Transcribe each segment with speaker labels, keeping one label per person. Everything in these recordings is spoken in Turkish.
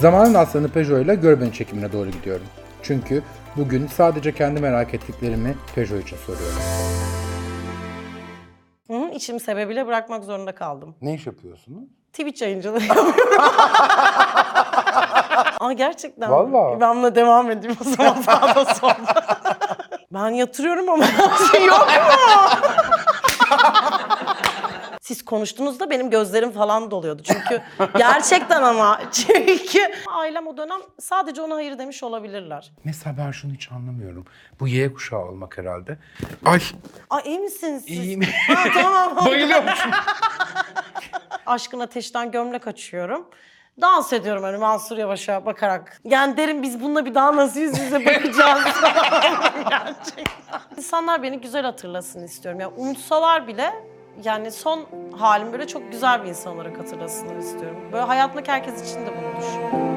Speaker 1: Zamanın aslanı Peugeot ile Görbeni çekimine doğru gidiyorum. Çünkü bugün sadece kendi merak ettiklerimi Peugeot için soruyorum.
Speaker 2: Hı hı, içim sebebiyle bırakmak zorunda kaldım.
Speaker 1: Ne iş yapıyorsunuz?
Speaker 2: Twitch yayıncılığı yapıyorum. Ama gerçekten
Speaker 1: Vallahi.
Speaker 2: ben buna devam edeyim o zaman sağda solda. ben yatırıyorum ama şey yok mu? Siz konuştuğunuzda benim gözlerim falan doluyordu. Çünkü gerçekten ama çünkü ailem o dönem sadece ona hayır demiş olabilirler.
Speaker 1: Mesela ben şunu hiç anlamıyorum. Bu Y kuşağı olmak herhalde. Ay
Speaker 2: Ay iyi misiniz siz?
Speaker 1: iyiyim.
Speaker 2: Ha, tamam.
Speaker 1: Bayılıyormuşum.
Speaker 2: Aşkın ateşten gömlek açıyorum. Dans ediyorum hani Mansur Yavaş'a bakarak. Yani derim biz bununla bir daha nasıl yüz yüze bakacağız gerçekten. İnsanlar beni güzel hatırlasın istiyorum. Yani unutsalar bile yani son halim böyle çok güzel bir insan olarak hatırlasınlar istiyorum. Böyle hayatımdaki herkes için de bunu düşünüyorum.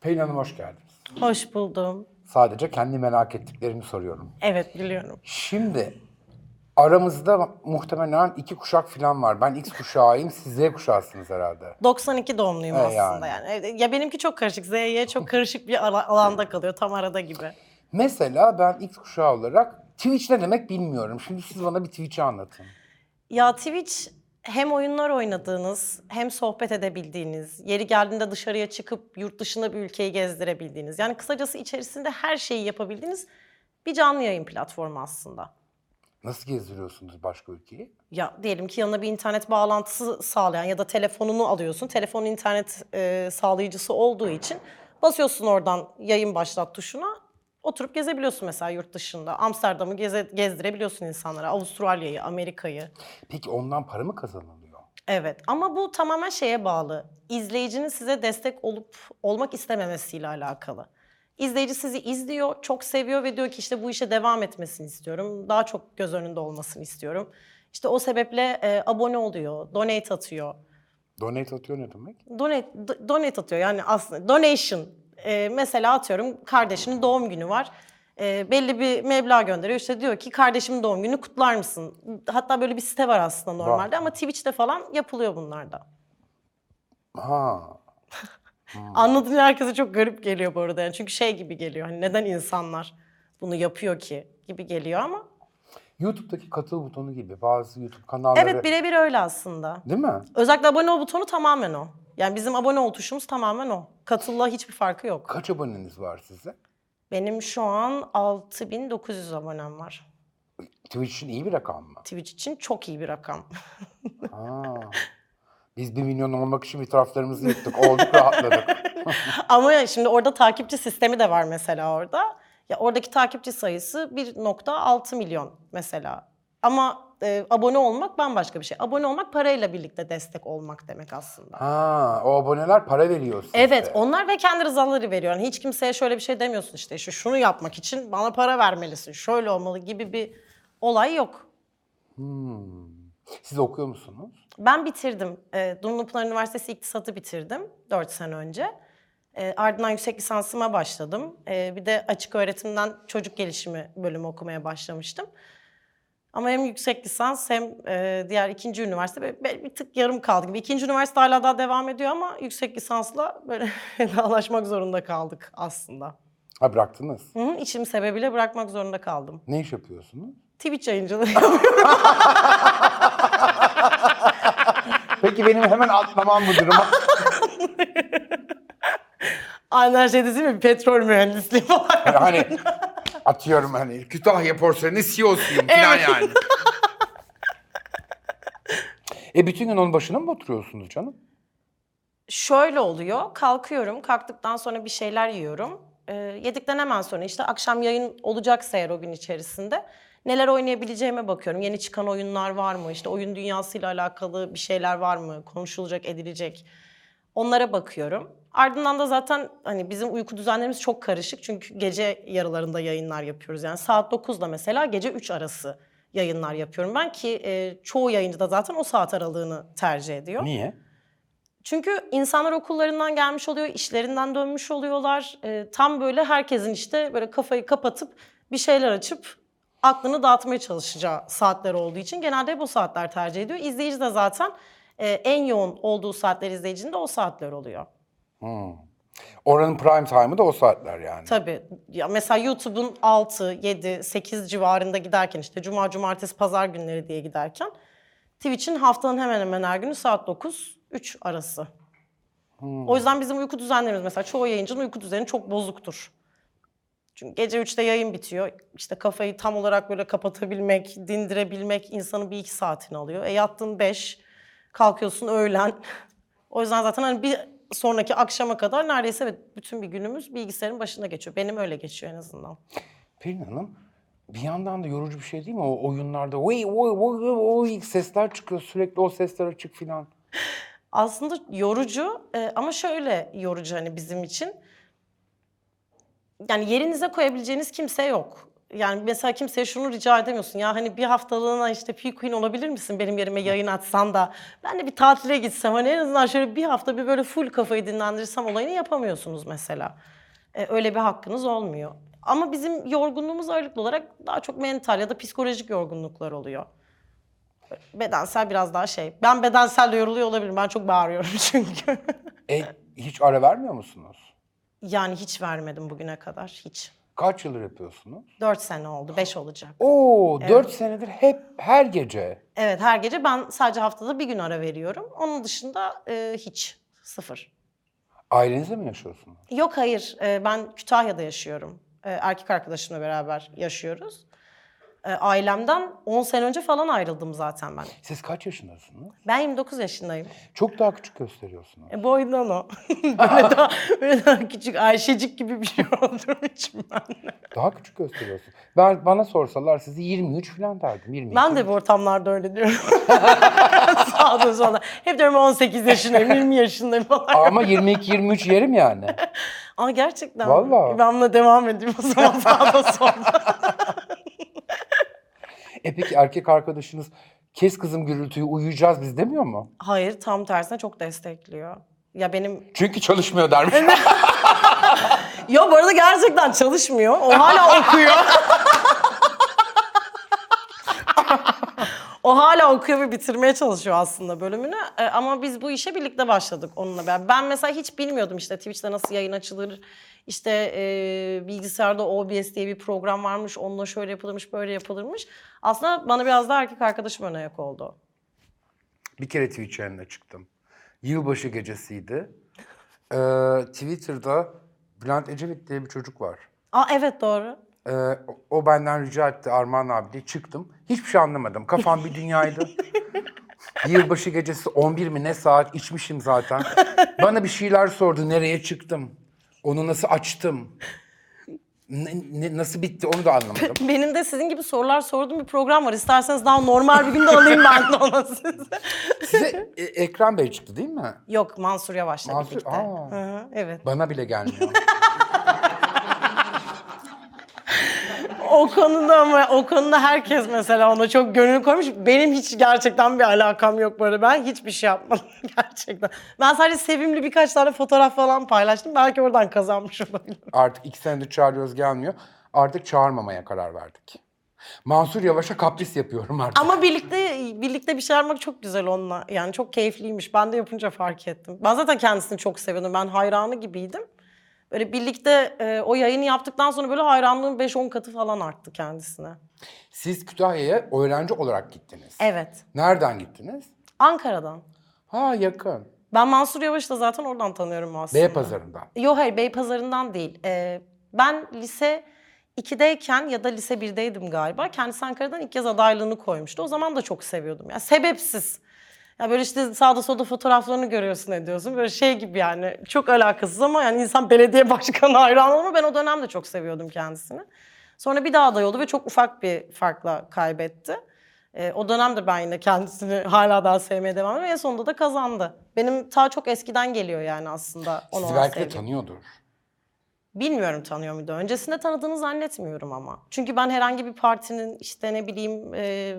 Speaker 1: Pelin Hanım hoş geldiniz.
Speaker 2: Hoş buldum.
Speaker 1: Sadece kendi merak ettiklerimi soruyorum.
Speaker 2: Evet biliyorum.
Speaker 1: Şimdi aramızda muhtemelen iki kuşak falan var. Ben X kuşağıyım, siz Z kuşağısınız herhalde.
Speaker 2: 92 doğumluyum
Speaker 1: He,
Speaker 2: aslında yani. Evet, Ya benimki çok karışık. Z'ye çok karışık bir ala- alanda kalıyor. Tam arada gibi.
Speaker 1: Mesela ben X kuşağı olarak Twitch ne demek bilmiyorum. Şimdi siz bana bir Twitch'i anlatın.
Speaker 2: Ya Twitch hem oyunlar oynadığınız, hem sohbet edebildiğiniz, yeri geldiğinde dışarıya çıkıp yurt dışında bir ülkeyi gezdirebildiğiniz, yani kısacası içerisinde her şeyi yapabildiğiniz bir canlı yayın platformu aslında.
Speaker 1: Nasıl gezdiriyorsunuz başka ülkeyi?
Speaker 2: Ya diyelim ki yanına bir internet bağlantısı sağlayan ya da telefonunu alıyorsun. Telefonun internet e, sağlayıcısı olduğu için basıyorsun oradan yayın başlat tuşuna. Oturup gezebiliyorsun mesela yurt dışında. Amsterdam'ı geze, gezdirebiliyorsun insanlara. Avustralya'yı, Amerika'yı.
Speaker 1: Peki ondan para mı kazanılıyor?
Speaker 2: Evet ama bu tamamen şeye bağlı. İzleyicinin size destek olup olmak istememesiyle alakalı. İzleyici sizi izliyor, çok seviyor ve diyor ki işte bu işe devam etmesini istiyorum. Daha çok göz önünde olmasını istiyorum. İşte o sebeple e, abone oluyor, donate atıyor.
Speaker 1: Donate atıyor ne demek?
Speaker 2: Donate, do- donate atıyor yani aslında donation. E, mesela atıyorum kardeşinin doğum günü var. E, belli bir meblağ gönderiyor. İşte diyor ki kardeşimin doğum günü kutlar mısın? Hatta böyle bir site var aslında normalde ama Twitch'te falan yapılıyor bunlar da.
Speaker 1: Ha.
Speaker 2: Anladığım herkese çok garip geliyor bu arada. Yani çünkü şey gibi geliyor. Hani neden insanlar bunu yapıyor ki gibi geliyor ama.
Speaker 1: YouTube'daki katıl butonu gibi bazı YouTube kanalları...
Speaker 2: Evet birebir öyle aslında.
Speaker 1: Değil mi?
Speaker 2: Özellikle abone ol butonu tamamen o. Yani bizim abone ol tuşumuz tamamen o. Katılla hiçbir farkı yok.
Speaker 1: Kaç aboneniz var size?
Speaker 2: Benim şu an 6900 abonem var.
Speaker 1: Twitch için iyi bir rakam mı?
Speaker 2: Twitch için çok iyi bir rakam.
Speaker 1: Ha. Biz bir milyon olmak için bir taraflarımızı yıktık. Olduk rahatladık.
Speaker 2: Ama şimdi orada takipçi sistemi de var mesela orada. Ya oradaki takipçi sayısı 1.6 milyon mesela. Ama e, abone olmak bambaşka bir şey. Abone olmak parayla birlikte destek olmak demek aslında.
Speaker 1: Ha, o aboneler para veriyor size.
Speaker 2: Evet, onlar ve kendi rızaları veriyor. Yani hiç kimseye şöyle bir şey demiyorsun işte, işte şunu yapmak için bana para vermelisin, şöyle olmalı gibi bir olay yok.
Speaker 1: Siz okuyor musunuz?
Speaker 2: Ben bitirdim. E, Dumlupınar Üniversitesi İktisatı bitirdim 4 sene önce. E, ardından yüksek lisansıma başladım. E, bir de açık öğretimden çocuk gelişimi bölümü okumaya başlamıştım. Ama hem yüksek lisans hem e, diğer ikinci üniversite böyle bir- tık yarım kaldı gibi. İkinci üniversite hala daha devam ediyor ama yüksek lisansla böyle vedalaşmak zorunda kaldık aslında.
Speaker 1: Ha bıraktınız.
Speaker 2: Hı hı, içim sebebiyle bırakmak zorunda kaldım.
Speaker 1: Ne iş yapıyorsunuz?
Speaker 2: Twitch yayıncılığı yapıyorum.
Speaker 1: Peki benim hemen atlamam bu duruma.
Speaker 2: Aynı her şey değil mi? Petrol mühendisliği falan.
Speaker 1: Yani hani atıyorum hani Kütahya Porseleni CEO'suyum falan yani. e bütün gün onun başına mı oturuyorsunuz canım?
Speaker 2: Şöyle oluyor. Kalkıyorum. Kalktıktan sonra bir şeyler yiyorum. Ee, yedikten hemen sonra işte akşam yayın olacaksa eğer o gün içerisinde neler oynayabileceğime bakıyorum. Yeni çıkan oyunlar var mı? İşte oyun dünyasıyla alakalı bir şeyler var mı? Konuşulacak, edilecek. Onlara bakıyorum. Ardından da zaten hani bizim uyku düzenlerimiz çok karışık. Çünkü gece yarılarında yayınlar yapıyoruz. Yani saat 9'da mesela gece 3 arası yayınlar yapıyorum ben ki e, çoğu yayıncı da zaten o saat aralığını tercih ediyor.
Speaker 1: Niye?
Speaker 2: Çünkü insanlar okullarından gelmiş oluyor, işlerinden dönmüş oluyorlar. Ee, tam böyle herkesin işte böyle kafayı kapatıp bir şeyler açıp aklını dağıtmaya çalışacağı saatler olduğu için genelde o saatler tercih ediyor. İzleyici de zaten e, en yoğun olduğu saatler izleyicinin de o saatler oluyor.
Speaker 1: Oranın prime time'ı da o saatler yani.
Speaker 2: Tabii. Ya mesela YouTube'un 6, 7, 8 civarında giderken işte cuma, cumartesi, pazar günleri diye giderken Twitch'in haftanın hemen hemen her günü saat 9, 3 arası. O yüzden bizim uyku düzenlerimiz mesela çoğu yayıncının uyku düzeni çok bozuktur. Çünkü gece 3'te yayın bitiyor. İşte kafayı tam olarak böyle kapatabilmek, dindirebilmek insanın bir iki saatini alıyor. E yattın 5, kalkıyorsun öğlen. o yüzden zaten hani bir sonraki akşama kadar neredeyse evet, bütün bir günümüz bilgisayarın başında geçiyor. Benim öyle geçiyor en azından.
Speaker 1: Pelin Hanım bir yandan da yorucu bir şey değil mi? O oyunlarda oy oy oy oy sesler çıkıyor sürekli o sesler açık filan.
Speaker 2: Aslında yorucu e, ama şöyle yorucu hani bizim için. Yani yerinize koyabileceğiniz kimse yok. Yani mesela kimseye şunu rica edemiyorsun. Ya hani bir haftalığına işte P Queen olabilir misin benim yerime yayın açsan da ben de bir tatile gitsem hani en azından şöyle bir hafta bir böyle full kafayı dinlendirsem olayını yapamıyorsunuz mesela. E, öyle bir hakkınız olmuyor. Ama bizim yorgunluğumuz ağırlıklı olarak daha çok mental ya da psikolojik yorgunluklar oluyor. Bedensel biraz daha şey. Ben bedensel de yoruluyor olabilirim. Ben çok bağırıyorum çünkü.
Speaker 1: E hiç ara vermiyor musunuz?
Speaker 2: yani hiç vermedim bugüne kadar. Hiç.
Speaker 1: Kaç yıldır yapıyorsunuz?
Speaker 2: Dört sene oldu. Beş olacak.
Speaker 1: Oo, dört senedir hep her gece.
Speaker 2: Evet her gece ben sadece haftada bir gün ara veriyorum. Onun dışında e, hiç. Sıfır.
Speaker 1: Ailenizle mi yaşıyorsunuz?
Speaker 2: Yok hayır. E, ben Kütahya'da yaşıyorum. E, erkek arkadaşımla beraber yaşıyoruz. E, ailemden 10 sene önce falan ayrıldım zaten ben.
Speaker 1: Siz kaç yaşındasınız?
Speaker 2: Ben 29 yaşındayım.
Speaker 1: Çok daha küçük gösteriyorsunuz.
Speaker 2: E, boyundan o. böyle, daha, böyle daha küçük Ayşecik gibi bir şey olduğum için ben.
Speaker 1: Daha küçük gösteriyorsunuz. Ben bana sorsalar sizi 23 falan derdim. 22.
Speaker 2: Ben de bu ortamlarda öyle diyorum. Sağda solda. Hep diyorum 18 yaşındayım, 20 yaşındayım falan.
Speaker 1: Ama 22-23 yerim yani.
Speaker 2: Ama gerçekten.
Speaker 1: Vallahi.
Speaker 2: Ben buna devam edeyim o zaman sağda solda.
Speaker 1: E peki erkek arkadaşınız kes kızım gürültüyü uyuyacağız biz demiyor mu?
Speaker 2: Hayır tam tersine çok destekliyor. Ya benim...
Speaker 1: Çünkü çalışmıyor dermiş.
Speaker 2: Yo bu arada gerçekten çalışmıyor. O hala okuyor. o hala okuyor ve bitirmeye çalışıyor aslında bölümünü. Ee, ama biz bu işe birlikte başladık onunla beraber. Ben mesela hiç bilmiyordum işte Twitch'te nasıl yayın açılır. İşte e, bilgisayarda OBS diye bir program varmış. Onunla şöyle yapılırmış, böyle yapılırmış. Aslında bana biraz da erkek arkadaşım ön ayak oldu.
Speaker 1: Bir kere Twitch yayınına çıktım. Yılbaşı gecesiydi. Ee, Twitter'da Bülent Ecevit diye bir çocuk var.
Speaker 2: Aa evet doğru.
Speaker 1: Ee, o- o benden rica etti Armağan abi diye çıktım. Hiçbir şey anlamadım. Kafam bir dünyaydı. Yılbaşı gecesi 11 mi ne saat içmişim zaten. Bana bir şeyler sordu. Nereye çıktım? Onu nasıl açtım? Ne- ne- nasıl bitti onu da anlamadım.
Speaker 2: Benim de sizin gibi sorular sorduğum bir program var. İsterseniz daha normal bir günde alayım ben de onu size.
Speaker 1: Size e, Ekrem Bey çıktı değil mi?
Speaker 2: Yok Mansur Yavaş'la
Speaker 1: Mansur-
Speaker 2: birlikte.
Speaker 1: Aa.
Speaker 2: Hı hı, evet.
Speaker 1: Bana bile gelmiyor.
Speaker 2: O konuda ama o konuda herkes mesela ona çok gönül koymuş. Benim hiç gerçekten bir alakam yok bu arada. Ben hiçbir şey yapmadım gerçekten. Ben sadece sevimli birkaç tane fotoğraf falan paylaştım. Belki oradan kazanmış olabilirim.
Speaker 1: Artık iki senedir çağırıyoruz gelmiyor. Artık çağırmamaya karar verdik. Mansur Yavaş'a kapris yapıyorum artık.
Speaker 2: Ama birlikte birlikte bir şey yapmak çok güzel onunla. Yani çok keyifliymiş. Ben de yapınca fark ettim. Ben zaten kendisini çok seviyordum. Ben hayranı gibiydim. Böyle birlikte e, o yayını yaptıktan sonra böyle hayranlığım 5-10 katı falan arttı kendisine.
Speaker 1: Siz Kütahya'ya öğrenci olarak gittiniz.
Speaker 2: Evet.
Speaker 1: Nereden gittiniz?
Speaker 2: Ankara'dan.
Speaker 1: Ha yakın.
Speaker 2: Ben Mansur Yavaş'ı da zaten oradan tanıyorum aslında.
Speaker 1: Beypazarı'ndan.
Speaker 2: Yok hayır Beypazarı'ndan değil. Ee, ben lise 2'deyken ya da lise 1'deydim galiba. Kendisi Ankara'dan ilk kez adaylığını koymuştu. O zaman da çok seviyordum. Yani sebepsiz. Ya böyle işte sağda solda fotoğraflarını görüyorsun ediyorsun. Böyle şey gibi yani çok alakasız ama yani insan belediye başkanı hayran mu? Ben o dönem de çok seviyordum kendisini. Sonra bir daha aday oldu ve çok ufak bir farkla kaybetti. Ee, o dönemde ben yine kendisini hala daha sevmeye devam ediyorum. En sonunda da kazandı. Benim ta çok eskiden geliyor yani aslında. ona
Speaker 1: Sizi belki de tanıyordur.
Speaker 2: Bilmiyorum tanıyor muydu? Öncesinde tanıdığını zannetmiyorum ama. Çünkü ben herhangi bir partinin işte ne bileyim e,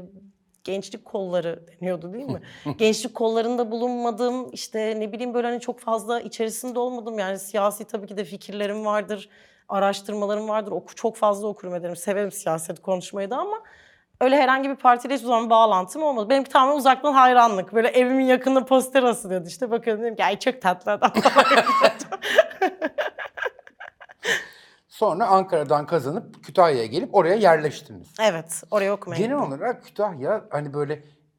Speaker 2: gençlik kolları deniyordu değil mi? gençlik kollarında bulunmadım. işte ne bileyim böyle hani çok fazla içerisinde olmadım. Yani siyasi tabii ki de fikirlerim vardır. Araştırmalarım vardır. Oku, çok fazla okurum ederim. Severim siyaset konuşmayı da ama Öyle herhangi bir partiyle hiçbir zaman bağlantım olmadı. Benimki tamamen uzaktan hayranlık. Böyle evimin yakında poster asılıyordu işte. Bakıyordum dedim ki ay çok tatlı adam falan.
Speaker 1: Sonra Ankara'dan kazanıp Kütahya'ya gelip oraya yerleştiniz.
Speaker 2: evet oraya okumaya
Speaker 1: Genel
Speaker 2: gittim.
Speaker 1: olarak Kütahya hani böyle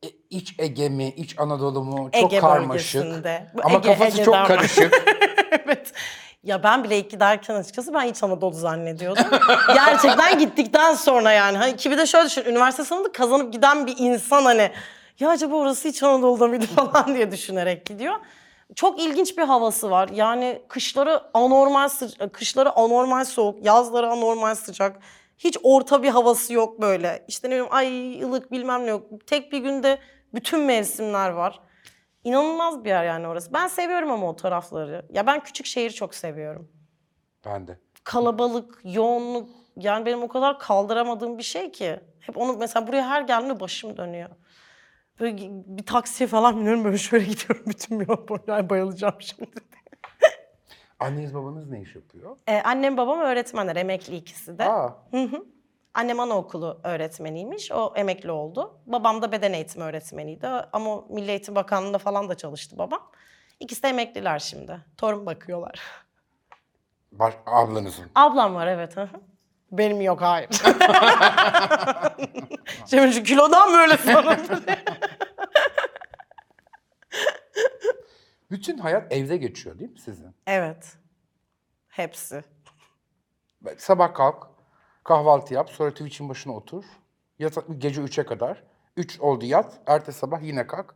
Speaker 1: e, iç Ege mi, iç Anadolu mu çok
Speaker 2: Ege
Speaker 1: karmaşık.
Speaker 2: bölgesinde.
Speaker 1: Ama
Speaker 2: Ege-
Speaker 1: kafası
Speaker 2: Ege'den
Speaker 1: çok karışık.
Speaker 2: evet. Ya ben bile ilk giderken açıkçası ben İç Anadolu zannediyordum. Gerçekten gittikten sonra yani. Hani ki bir de şöyle düşün. Üniversite sınavında kazanıp giden bir insan hani ya acaba orası İç Anadolu'da mıydı falan diye düşünerek gidiyor. Çok ilginç bir havası var. Yani kışları anormal sıcak, kışları anormal soğuk, yazları anormal sıcak. Hiç orta bir havası yok böyle. İşte ne bileyim ay ılık bilmem ne yok. Tek bir günde bütün mevsimler var. İnanılmaz bir yer yani orası. Ben seviyorum ama o tarafları. Ya ben küçük şehir çok seviyorum.
Speaker 1: ben de.
Speaker 2: Kalabalık, yoğunluk yani benim o kadar kaldıramadığım bir şey ki. Hep onu mesela buraya her geldiğimde başım dönüyor. Böyle bir taksiye falan biniyorum böyle şöyle gidiyorum bütün yol boyunca Ay, bayılacağım şimdi.
Speaker 1: Anneniz babanız ne iş yapıyor?
Speaker 2: Ee, annem babam öğretmenler, emekli ikisi de.
Speaker 1: Aa,
Speaker 2: Annem anaokulu öğretmeniymiş, o emekli oldu. Babam da beden eğitimi öğretmeniydi ama Milli Eğitim Bakanlığı'nda falan da çalıştı babam. İkisi de emekliler şimdi. Torun bakıyorlar.
Speaker 1: baş, ablanızın.
Speaker 2: Ablam var evet. hı hı. Benim yok hayır. Şimdi şu kilodan böyle sanırım.
Speaker 1: Bütün hayat evde geçiyor değil mi sizin?
Speaker 2: evet. Hepsi.
Speaker 1: Sabah kalk, kahvaltı yap, sonra Twitch'in başına otur. Yatak, gece 3'e kadar. 3 oldu yat, ertesi sabah yine kalk.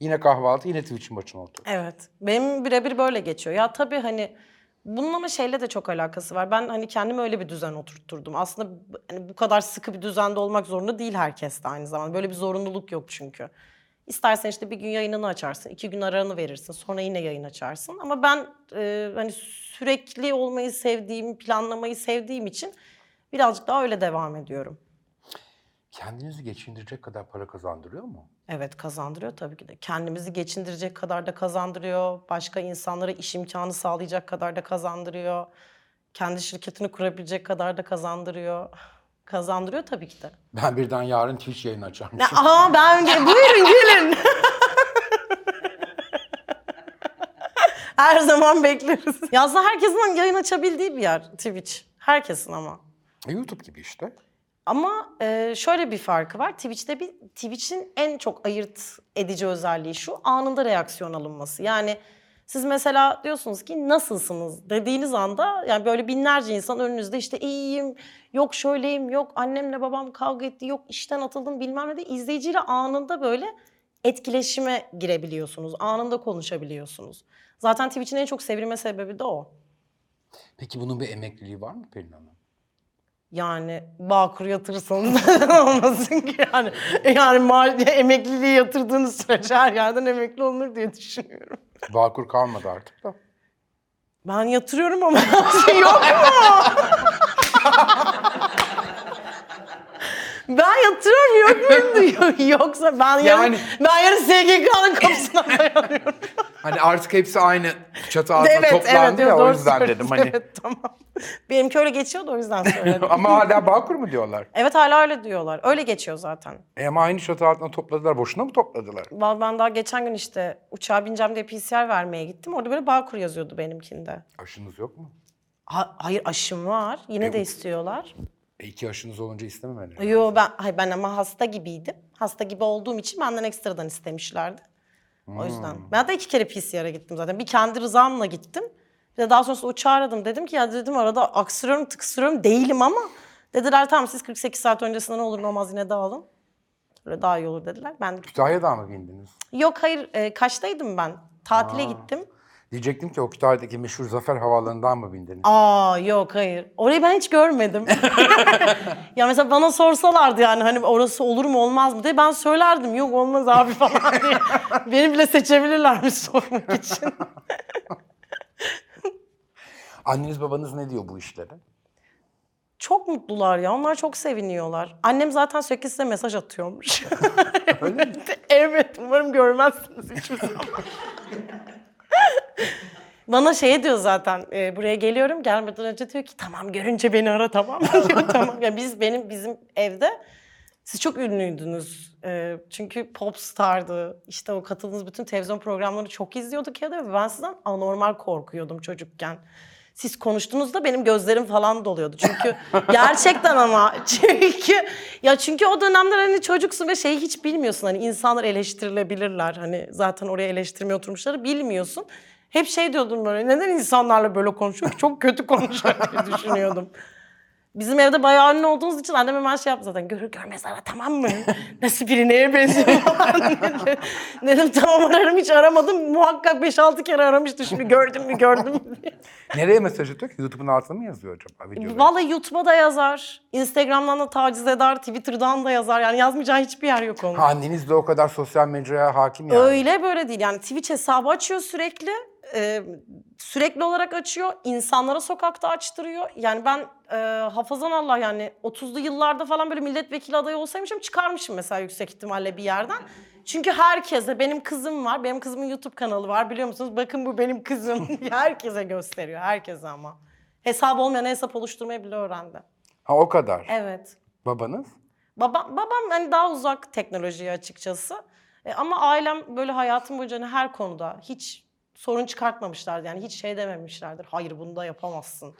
Speaker 1: Yine kahvaltı, yine Twitch'in başına otur.
Speaker 2: Evet. Benim birebir böyle geçiyor. Ya tabii hani bunun ama şeyle de çok alakası var. Ben hani kendime öyle bir düzen oturtturdum. Aslında hani bu kadar sıkı bir düzende olmak zorunda değil herkes de aynı zamanda. Böyle bir zorunluluk yok çünkü. İstersen işte bir gün yayınını açarsın, iki gün aranı verirsin, sonra yine yayın açarsın. Ama ben e, hani sürekli olmayı sevdiğim, planlamayı sevdiğim için birazcık daha öyle devam ediyorum.
Speaker 1: Kendinizi geçindirecek kadar para kazandırıyor mu?
Speaker 2: Evet kazandırıyor tabii ki de. Kendimizi geçindirecek kadar da kazandırıyor. Başka insanlara iş imkanı sağlayacak kadar da kazandırıyor. Kendi şirketini kurabilecek kadar da kazandırıyor. Kazandırıyor tabii ki de.
Speaker 1: Ben birden yarın Twitch yayını açarmışım.
Speaker 2: Ne, aha ben buyurun gelin. Her zaman bekleriz. Ya aslında herkesin yayın açabildiği bir yer Twitch. Herkesin ama.
Speaker 1: E, YouTube gibi işte.
Speaker 2: Ama e, şöyle bir farkı var. Twitch'te bir Twitch'in en çok ayırt edici özelliği şu. Anında reaksiyon alınması. Yani siz mesela diyorsunuz ki nasılsınız dediğiniz anda yani böyle binlerce insan önünüzde işte iyiyim, yok şöyleyim, yok annemle babam kavga etti, yok işten atıldım bilmem ne de izleyiciyle anında böyle etkileşime girebiliyorsunuz. Anında konuşabiliyorsunuz. Zaten Twitch'in en çok sevilme sebebi de o.
Speaker 1: Peki bunun bir emekliliği var mı Pelin Hanım?
Speaker 2: Yani Bağkur yatırırsanız olmasın ki yani. Yani mal, emekliliği yatırdığınız sürece her yerden emekli olunur diye düşünüyorum.
Speaker 1: Bağkur kalmadı artık da.
Speaker 2: Ben yatırıyorum ama yok mu? Ben yatırıyorum yok muyum? Yoksa ben yarın,
Speaker 1: Yani-
Speaker 2: ben yarın SGK'nın kapısına dayanıyorum.
Speaker 1: Hani artık hepsi aynı çatı altında toplandı ya o yüzden dedim
Speaker 2: söylüyorsun.
Speaker 1: hani.
Speaker 2: Evet tamam. Benimki öyle geçiyordu o yüzden söyledim.
Speaker 1: Ama hala Bağkur mu diyorlar?
Speaker 2: evet hala öyle diyorlar. Öyle geçiyor zaten.
Speaker 1: E ama aynı çatı altında topladılar. Boşuna mı topladılar?
Speaker 2: Vallahi ben daha geçen gün işte uçağa bineceğim diye PCR vermeye gittim. Orada böyle Bağkur yazıyordu benimkinde.
Speaker 1: Aşınız yok mu?
Speaker 2: Ha- hayır aşım var. Yine de istiyorlar.
Speaker 1: E iki aşınız olunca istememeleri.
Speaker 2: Yo ben hayır ben ama hasta gibiydim. Hasta gibi olduğum için benden ekstradan istemişlerdi. O yüzden. Ben de iki kere PCR'a gittim zaten. Bir kendi rızamla gittim. Bir de daha sonrasında uçağı aradım. Dedim ki ya dedim arada aksırıyorum tıksırıyorum değilim ama. Dediler tamam siz 48 saat öncesinden ne olur ne olmaz yine de alın. Öyle daha iyi olur dediler. Ben de
Speaker 1: Kütahya'dan mı bindiniz?
Speaker 2: Yok hayır e, kaçtaydım ben? Tatile gittim.
Speaker 1: Diyecektim ki o Kütahya'daki meşhur Zafer Havaalanı'ndan mı bindiniz?
Speaker 2: Aa yok hayır. Orayı ben hiç görmedim. ya mesela bana sorsalardı yani hani orası olur mu olmaz mı diye ben söylerdim. Yok olmaz abi falan diye. Beni bile seçebilirlermiş sormak için.
Speaker 1: Anneniz babanız ne diyor bu işlere?
Speaker 2: çok mutlular ya. Onlar çok seviniyorlar. Annem zaten sürekli size mesaj atıyormuş. evet umarım görmezsiniz hiçbir zaman. Bana şey diyor zaten e, buraya geliyorum gelmeden önce diyor ki tamam görünce beni ara tamam mı?" diyor tamam. Ya biz benim bizim evde Siz çok ünlüydünüz. Ee, çünkü Popstar'dı. İşte o katıldığınız bütün televizyon programlarını çok izliyorduk ya da ben sizden anormal korkuyordum çocukken. Siz konuştuğunuzda benim gözlerim falan doluyordu. Çünkü gerçekten ama çünkü ya çünkü o dönemler hani çocuksun ve şeyi hiç bilmiyorsun. Hani insanlar eleştirilebilirler. Hani zaten oraya eleştirmeye oturmuşları bilmiyorsun. Hep şey diyordum böyle neden insanlarla böyle konuşuyor ki? Çok kötü konuşuyor diye düşünüyordum. Bizim evde bayağı ünlü olduğunuz için annem hemen şey yaptı zaten. Görür görmez ara tamam mı? Nasıl biri neye benziyor falan dedi. Dedim tamam ararım hiç aramadım. Muhakkak 5-6 kere aramıştı şimdi gördün mü gördün mü diye.
Speaker 1: Nereye mesaj atıyor ki? YouTube'un altına mı yazıyor acaba videoları?
Speaker 2: Vallahi YouTube'a da yazar. Instagram'dan da taciz eder. Twitter'dan da yazar. Yani yazmayacağı hiçbir yer yok onun.
Speaker 1: Ha, Anneniz de o kadar sosyal medyaya hakim yani.
Speaker 2: Öyle böyle değil. Yani Twitch hesabı açıyor sürekli. Ee, sürekli olarak açıyor. İnsanlara sokakta açtırıyor. Yani ben e, hafızan Allah yani 30'lu yıllarda falan böyle milletvekili adayı olsaymışım çıkarmışım mesela yüksek ihtimalle bir yerden. Çünkü herkese benim kızım var. Benim kızımın YouTube kanalı var biliyor musunuz? Bakın bu benim kızım. herkese gösteriyor. Herkese ama. Hesabı olmayan hesap oluşturmayı bile öğrendi.
Speaker 1: Ha o kadar.
Speaker 2: Evet.
Speaker 1: Babanız?
Speaker 2: Babam, babam hani daha uzak teknolojiye açıkçası. E, ama ailem böyle hayatım boyunca hani her konuda hiç sorun çıkartmamışlardı. Yani hiç şey dememişlerdir. Hayır bunu da yapamazsın.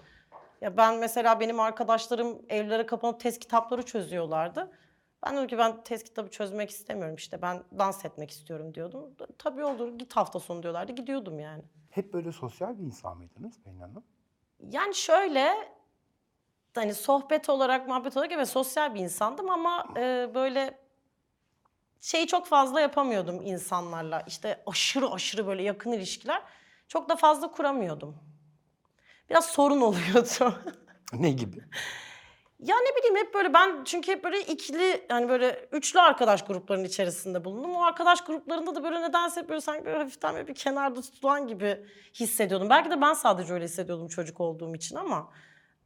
Speaker 2: Ya ben mesela benim arkadaşlarım evlere kapanıp test kitapları çözüyorlardı. Ben dedim ki ben test kitabı çözmek istemiyorum işte. Ben dans etmek istiyorum diyordum. Tabii olur git hafta sonu diyorlardı. Gidiyordum yani.
Speaker 1: Hep böyle sosyal bir insan mıydınız Pelin Hanım?
Speaker 2: Yani şöyle hani sohbet olarak, muhabbet olarak evet sosyal bir insandım ama e, böyle şeyi çok fazla yapamıyordum insanlarla. İşte aşırı aşırı böyle yakın ilişkiler çok da fazla kuramıyordum. Biraz sorun oluyordu.
Speaker 1: Ne gibi?
Speaker 2: ya ne bileyim hep böyle ben çünkü hep böyle ikili hani böyle üçlü arkadaş gruplarının içerisinde bulundum. O arkadaş gruplarında da böyle nedense hep böyle sanki böyle hafiften böyle bir kenarda tutulan gibi hissediyordum. Belki de ben sadece öyle hissediyordum çocuk olduğum için ama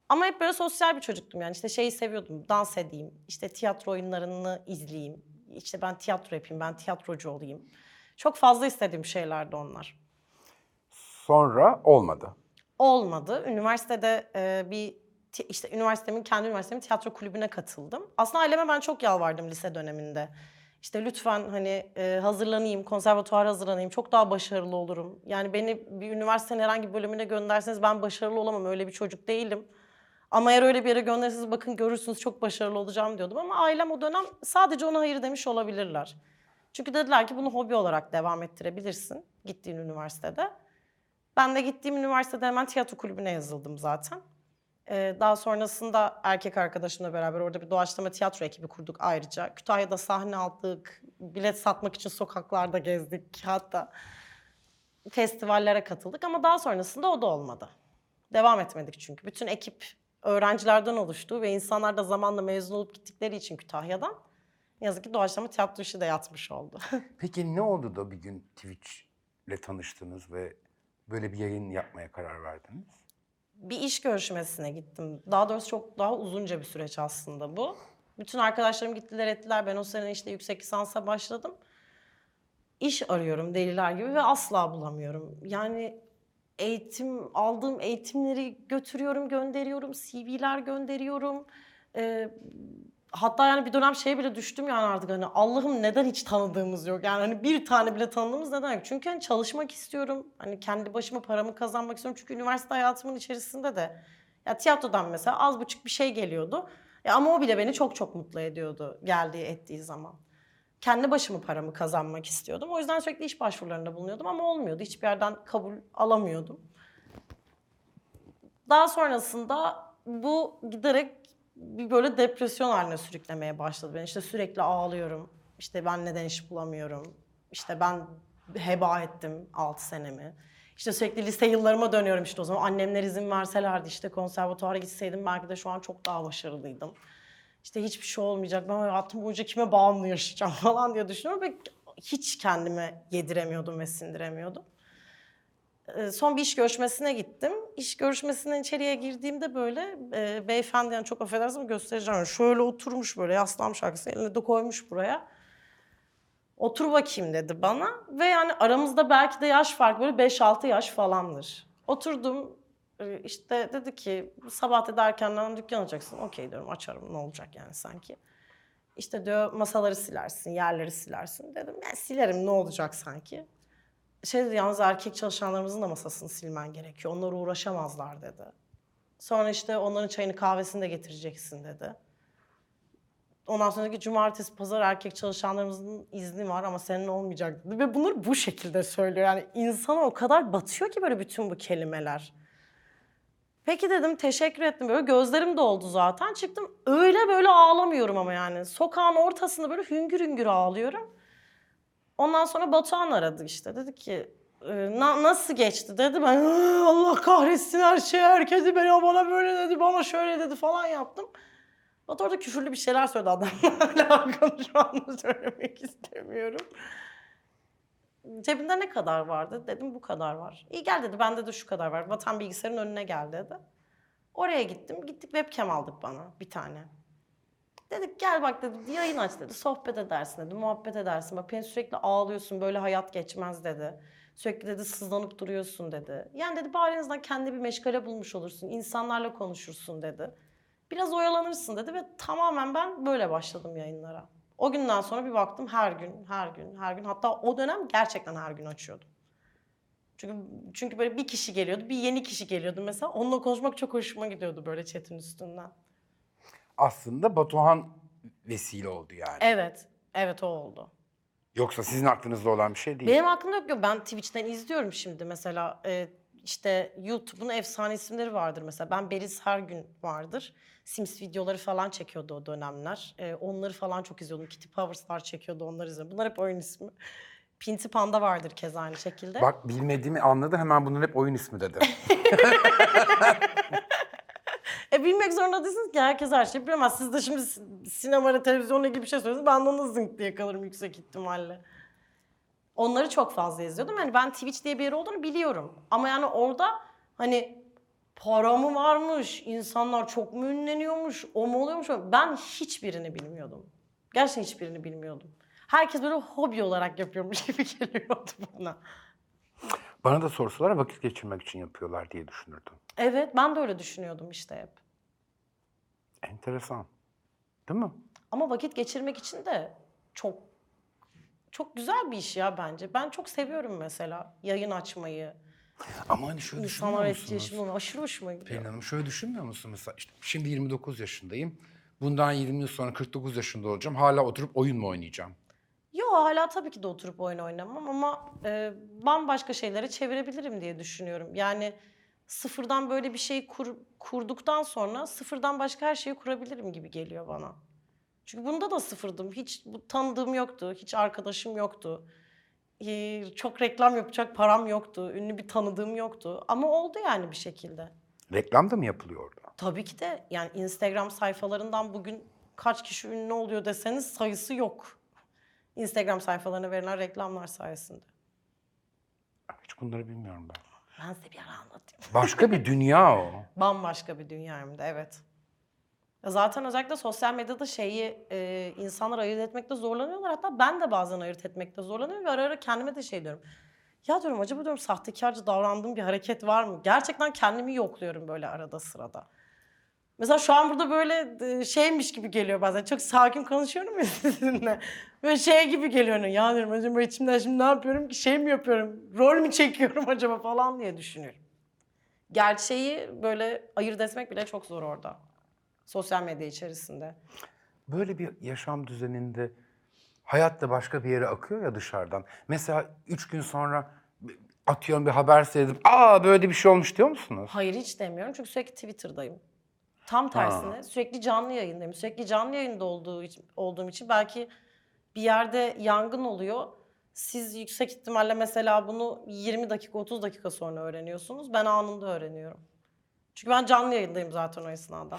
Speaker 2: ama hep böyle sosyal bir çocuktum yani. İşte şeyi seviyordum. Dans edeyim. işte tiyatro oyunlarını izleyeyim. İşte ben tiyatro yapayım. Ben tiyatrocu olayım. Çok fazla istediğim şeylerdi onlar.
Speaker 1: Sonra olmadı.
Speaker 2: Olmadı. Üniversitede e, bir işte üniversitemin kendi üniversitemin tiyatro kulübüne katıldım. Aslında aileme ben çok yalvardım lise döneminde. İşte lütfen hani e, hazırlanayım, konservatuara hazırlanayım. Çok daha başarılı olurum. Yani beni bir üniversitenin herhangi bir bölümüne gönderseniz ben başarılı olamam. Öyle bir çocuk değilim. Ama eğer öyle bir yere gönderirseniz bakın görürsünüz çok başarılı olacağım diyordum. Ama ailem o dönem sadece ona hayır demiş olabilirler. Çünkü dediler ki bunu hobi olarak devam ettirebilirsin gittiğin üniversitede. Ben de gittiğim üniversitede hemen tiyatro kulübüne yazıldım zaten. Ee, daha sonrasında erkek arkadaşımla beraber orada bir doğaçlama tiyatro ekibi kurduk ayrıca. Kütahya'da sahne aldık, bilet satmak için sokaklarda gezdik hatta. Festivallere katıldık ama daha sonrasında o da olmadı. Devam etmedik çünkü. Bütün ekip öğrencilerden oluştu ve insanlar da zamanla mezun olup gittikleri için Kütahya'dan ne yazık ki doğaçlama tiyatro işi de yatmış oldu.
Speaker 1: Peki ne oldu da bir gün Twitch'le tanıştınız ve böyle bir yayın yapmaya karar verdiniz?
Speaker 2: bir iş görüşmesine gittim. Daha doğrusu çok daha uzunca bir süreç aslında bu. Bütün arkadaşlarım gittiler ettiler. Ben o sene işte yüksek lisansa başladım. İş arıyorum deliler gibi ve asla bulamıyorum. Yani eğitim, aldığım eğitimleri götürüyorum, gönderiyorum. CV'ler gönderiyorum. Ee, hatta yani bir dönem şeye bile düştüm yani artık hani Allah'ım neden hiç tanıdığımız yok? Yani hani bir tane bile tanıdığımız neden yok? Çünkü hani çalışmak istiyorum. Hani kendi başıma paramı kazanmak istiyorum. Çünkü üniversite hayatımın içerisinde de ya tiyatrodan mesela az buçuk bir şey geliyordu. Ya ama o bile beni çok çok mutlu ediyordu geldiği ettiği zaman. Kendi başıma paramı kazanmak istiyordum. O yüzden sürekli iş başvurularında bulunuyordum ama olmuyordu. Hiçbir yerden kabul alamıyordum. Daha sonrasında bu giderek bir böyle depresyon haline sürüklemeye başladı beni. İşte sürekli ağlıyorum. İşte ben neden iş bulamıyorum? İşte ben heba ettim 6 senemi. İşte sürekli lise yıllarıma dönüyorum işte o zaman. Annemler izin verselerdi işte konservatuara gitseydim belki de şu an çok daha başarılıydım. İşte hiçbir şey olmayacak. Ben hayatım boyunca kime bağımlı yaşayacağım falan diye düşünüyorum ve hiç kendime yediremiyordum ve sindiremiyordum. Ee, Son bir iş görüşmesine gittim. İş görüşmesinden içeriye girdiğimde böyle e, beyefendi yani çok affedersiniz ama göstereceğim. Şöyle oturmuş böyle yaslanmış arkasına elini de koymuş buraya. Otur bakayım dedi bana ve yani aramızda belki de yaş farkı böyle 5-6 yaş falandır. Oturdum işte dedi ki sabah dedi erkenden dükkan açacaksın. Okey diyorum açarım ne olacak yani sanki. İşte diyor masaları silersin, yerleri silersin. Dedim ya silerim ne olacak sanki. Şey dedi yalnız erkek çalışanlarımızın da masasını silmen gerekiyor. Onlar uğraşamazlar dedi. Sonra işte onların çayını kahvesini de getireceksin dedi. Ondan sonraki cumartesi, pazar erkek çalışanlarımızın izni var ama senin olmayacak dedi. Ve bunları bu şekilde söylüyor. Yani insana o kadar batıyor ki böyle bütün bu kelimeler. Peki dedim teşekkür ettim. Böyle gözlerim doldu zaten. Çıktım öyle böyle ağlamıyorum ama yani. Sokağın ortasında böyle hüngür hüngür ağlıyorum. Ondan sonra Batuhan aradı işte. Dedi ki "E, "Na- nasıl geçti? Dedi. Ben "Ah, Allah kahretsin her şey herkesi beni bana böyle dedi bana şöyle dedi falan yaptım. Batu orada küfürlü bir şeyler söyledi. Adamla alakalı şu anda söylemek istemiyorum. Cebinde ne kadar vardı? Dedim bu kadar var. İyi gel dedi bende de şu kadar var. Vatan bilgisayarın önüne gel dedi. Oraya gittim. Gittik webcam aldık bana bir tane. Dedik gel bak dedi yayın aç dedi. Sohbet edersin dedi. Muhabbet edersin. Bak beni sürekli ağlıyorsun böyle hayat geçmez dedi. Sürekli dedi sızlanıp duruyorsun dedi. Yani dedi bari en azından kendi bir meşgale bulmuş olursun. insanlarla konuşursun dedi. Biraz oyalanırsın dedi ve tamamen ben böyle başladım yayınlara. O günden sonra bir baktım her gün, her gün, her gün. Hatta o dönem gerçekten her gün açıyordum. Çünkü çünkü böyle bir kişi geliyordu, bir yeni kişi geliyordu mesela. Onunla konuşmak çok hoşuma gidiyordu böyle chat'in üstünden.
Speaker 1: Aslında Batuhan vesile oldu yani.
Speaker 2: Evet, evet o oldu.
Speaker 1: Yoksa sizin aklınızda olan bir şey değil.
Speaker 2: Benim aklımda yok yok. Ben Twitch'ten izliyorum şimdi mesela. e, işte YouTube'un efsane isimleri vardır mesela. Ben Beriz her gün vardır. Sims videoları falan çekiyordu o dönemler. E, onları falan çok izliyordum. Kitty Powers'lar çekiyordu onları izliyordum. Bunlar hep oyun ismi. Pinti Panda vardır keza aynı şekilde.
Speaker 1: Bak bilmediğimi anladı hemen bunların hep oyun ismi dedi.
Speaker 2: E bilmek zorunda değilsiniz ki herkes her şeyi bilemez. Siz de şimdi si- sinema, televizyonla ilgili bir şey söylüyorsunuz. Ben de onu zınk diye kalırım yüksek ihtimalle. Onları çok fazla izliyordum. Yani ben Twitch diye bir yer olduğunu biliyorum. Ama yani orada hani para mı varmış, insanlar çok mu ünleniyormuş, o mu oluyormuş? Ben hiçbirini bilmiyordum. Gerçekten hiçbirini bilmiyordum. Herkes böyle hobi olarak yapıyormuş gibi geliyordu bana.
Speaker 1: Bana da sorsalar vakit geçirmek için yapıyorlar diye düşünürdüm.
Speaker 2: Evet ben de öyle düşünüyordum işte hep.
Speaker 1: Enteresan. Değil mi?
Speaker 2: Ama vakit geçirmek için de çok çok güzel bir iş ya bence. Ben çok seviyorum mesela yayın açmayı.
Speaker 1: Ama hani şöyle düşünmüyor
Speaker 2: İnsanlar
Speaker 1: musunuz?
Speaker 2: etkileşimli olmayı. Aşırı hoşuma gidiyor.
Speaker 1: Pelin Hanım şöyle düşünmüyor musun mesela? işte şimdi 29 yaşındayım. Bundan 20 yıl sonra 49 yaşında olacağım. Hala oturup oyun mu oynayacağım?
Speaker 2: Yo hala tabii ki de oturup oyun oynamam ama e, bambaşka şeylere çevirebilirim diye düşünüyorum. Yani sıfırdan böyle bir şey kur- kurduktan sonra sıfırdan başka her şeyi kurabilirim gibi geliyor bana. Çünkü bunda da sıfırdım. Hiç bu tanıdığım yoktu. Hiç arkadaşım yoktu. Ee, çok reklam yapacak param yoktu. Ünlü bir tanıdığım yoktu. Ama oldu yani bir şekilde.
Speaker 1: Reklam da mı yapılıyor orada?
Speaker 2: Tabii ki de yani Instagram sayfalarından bugün kaç kişi ünlü oluyor deseniz sayısı yok. Instagram sayfalarına verilen reklamlar sayesinde.
Speaker 1: Hiç bunları bilmiyorum ben.
Speaker 2: Ben size bir ara anlatayım.
Speaker 1: Başka bir dünya o.
Speaker 2: Bambaşka bir dünya hem de evet. Zaten özellikle sosyal medyada şeyi e, insanlar ayırt etmekte zorlanıyorlar. Hatta ben de bazen ayırt etmekte zorlanıyorum ve ara ara kendime de şey diyorum. Ya diyorum acaba diyorum sahtekarca davrandığım bir hareket var mı? Gerçekten kendimi yokluyorum böyle arada sırada. Mesela şu an burada böyle e, şeymiş gibi geliyor bazen. Çok sakin konuşuyorum ya sizinle. Böyle şey gibi geliyor. Ya diyorum acaba içimden şimdi ne yapıyorum ki? Şey mi yapıyorum? Rol mü çekiyorum acaba falan diye düşünüyorum. Gerçeği böyle ayırt etmek bile çok zor orada. Sosyal medya içerisinde.
Speaker 1: Böyle bir yaşam düzeninde hayat da başka bir yere akıyor ya dışarıdan. Mesela üç gün sonra atıyorum bir haber seyredip aa böyle bir şey olmuş diyor musunuz?
Speaker 2: Hayır hiç demiyorum çünkü sürekli Twitter'dayım. Tam tersine sürekli canlı yayındayım. Sürekli canlı yayında olduğu için, olduğum için belki bir yerde yangın oluyor. Siz yüksek ihtimalle mesela bunu 20 dakika 30 dakika sonra öğreniyorsunuz. Ben anında öğreniyorum. Çünkü ben canlı yayındayım zaten o esnada.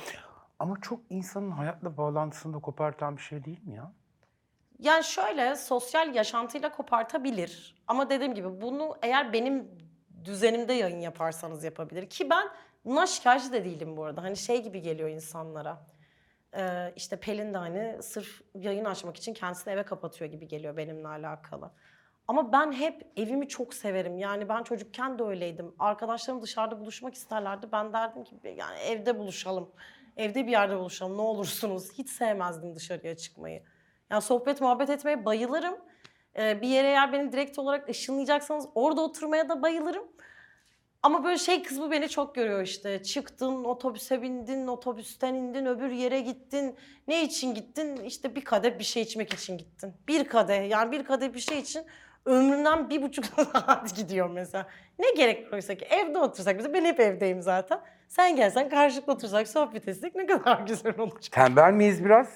Speaker 1: Ama çok insanın hayatla bağlantısını da kopartan bir şey değil mi ya?
Speaker 2: Yani şöyle sosyal yaşantıyla kopartabilir. Ama dediğim gibi bunu eğer benim düzenimde yayın yaparsanız yapabilir. Ki ben buna şikayetçi de değilim bu arada. Hani şey gibi geliyor insanlara. Ee, işte Pelin de hani sırf yayın açmak için kendisini eve kapatıyor gibi geliyor benimle alakalı. Ama ben hep evimi çok severim. Yani ben çocukken de öyleydim. Arkadaşlarım dışarıda buluşmak isterlerdi. Ben derdim ki yani evde buluşalım. Evde bir yerde buluşalım ne olursunuz. Hiç sevmezdim dışarıya çıkmayı. Yani sohbet muhabbet etmeye bayılırım. Ee, bir yere eğer beni direkt olarak ışınlayacaksanız orada oturmaya da bayılırım. Ama böyle şey kısmı beni çok görüyor işte. Çıktın, otobüse bindin, otobüsten indin, öbür yere gittin. Ne için gittin? İşte bir kadeh bir şey içmek için gittin. Bir kadeh, yani bir kadeh bir şey için ömrümden bir buçuk saat gidiyor mesela. Ne gerek var oysa ki evde otursak mesela ben hep evdeyim zaten. Sen gelsen karşılıklı otursak sohbet etsek ne kadar güzel olacak.
Speaker 1: Tembel miyiz biraz?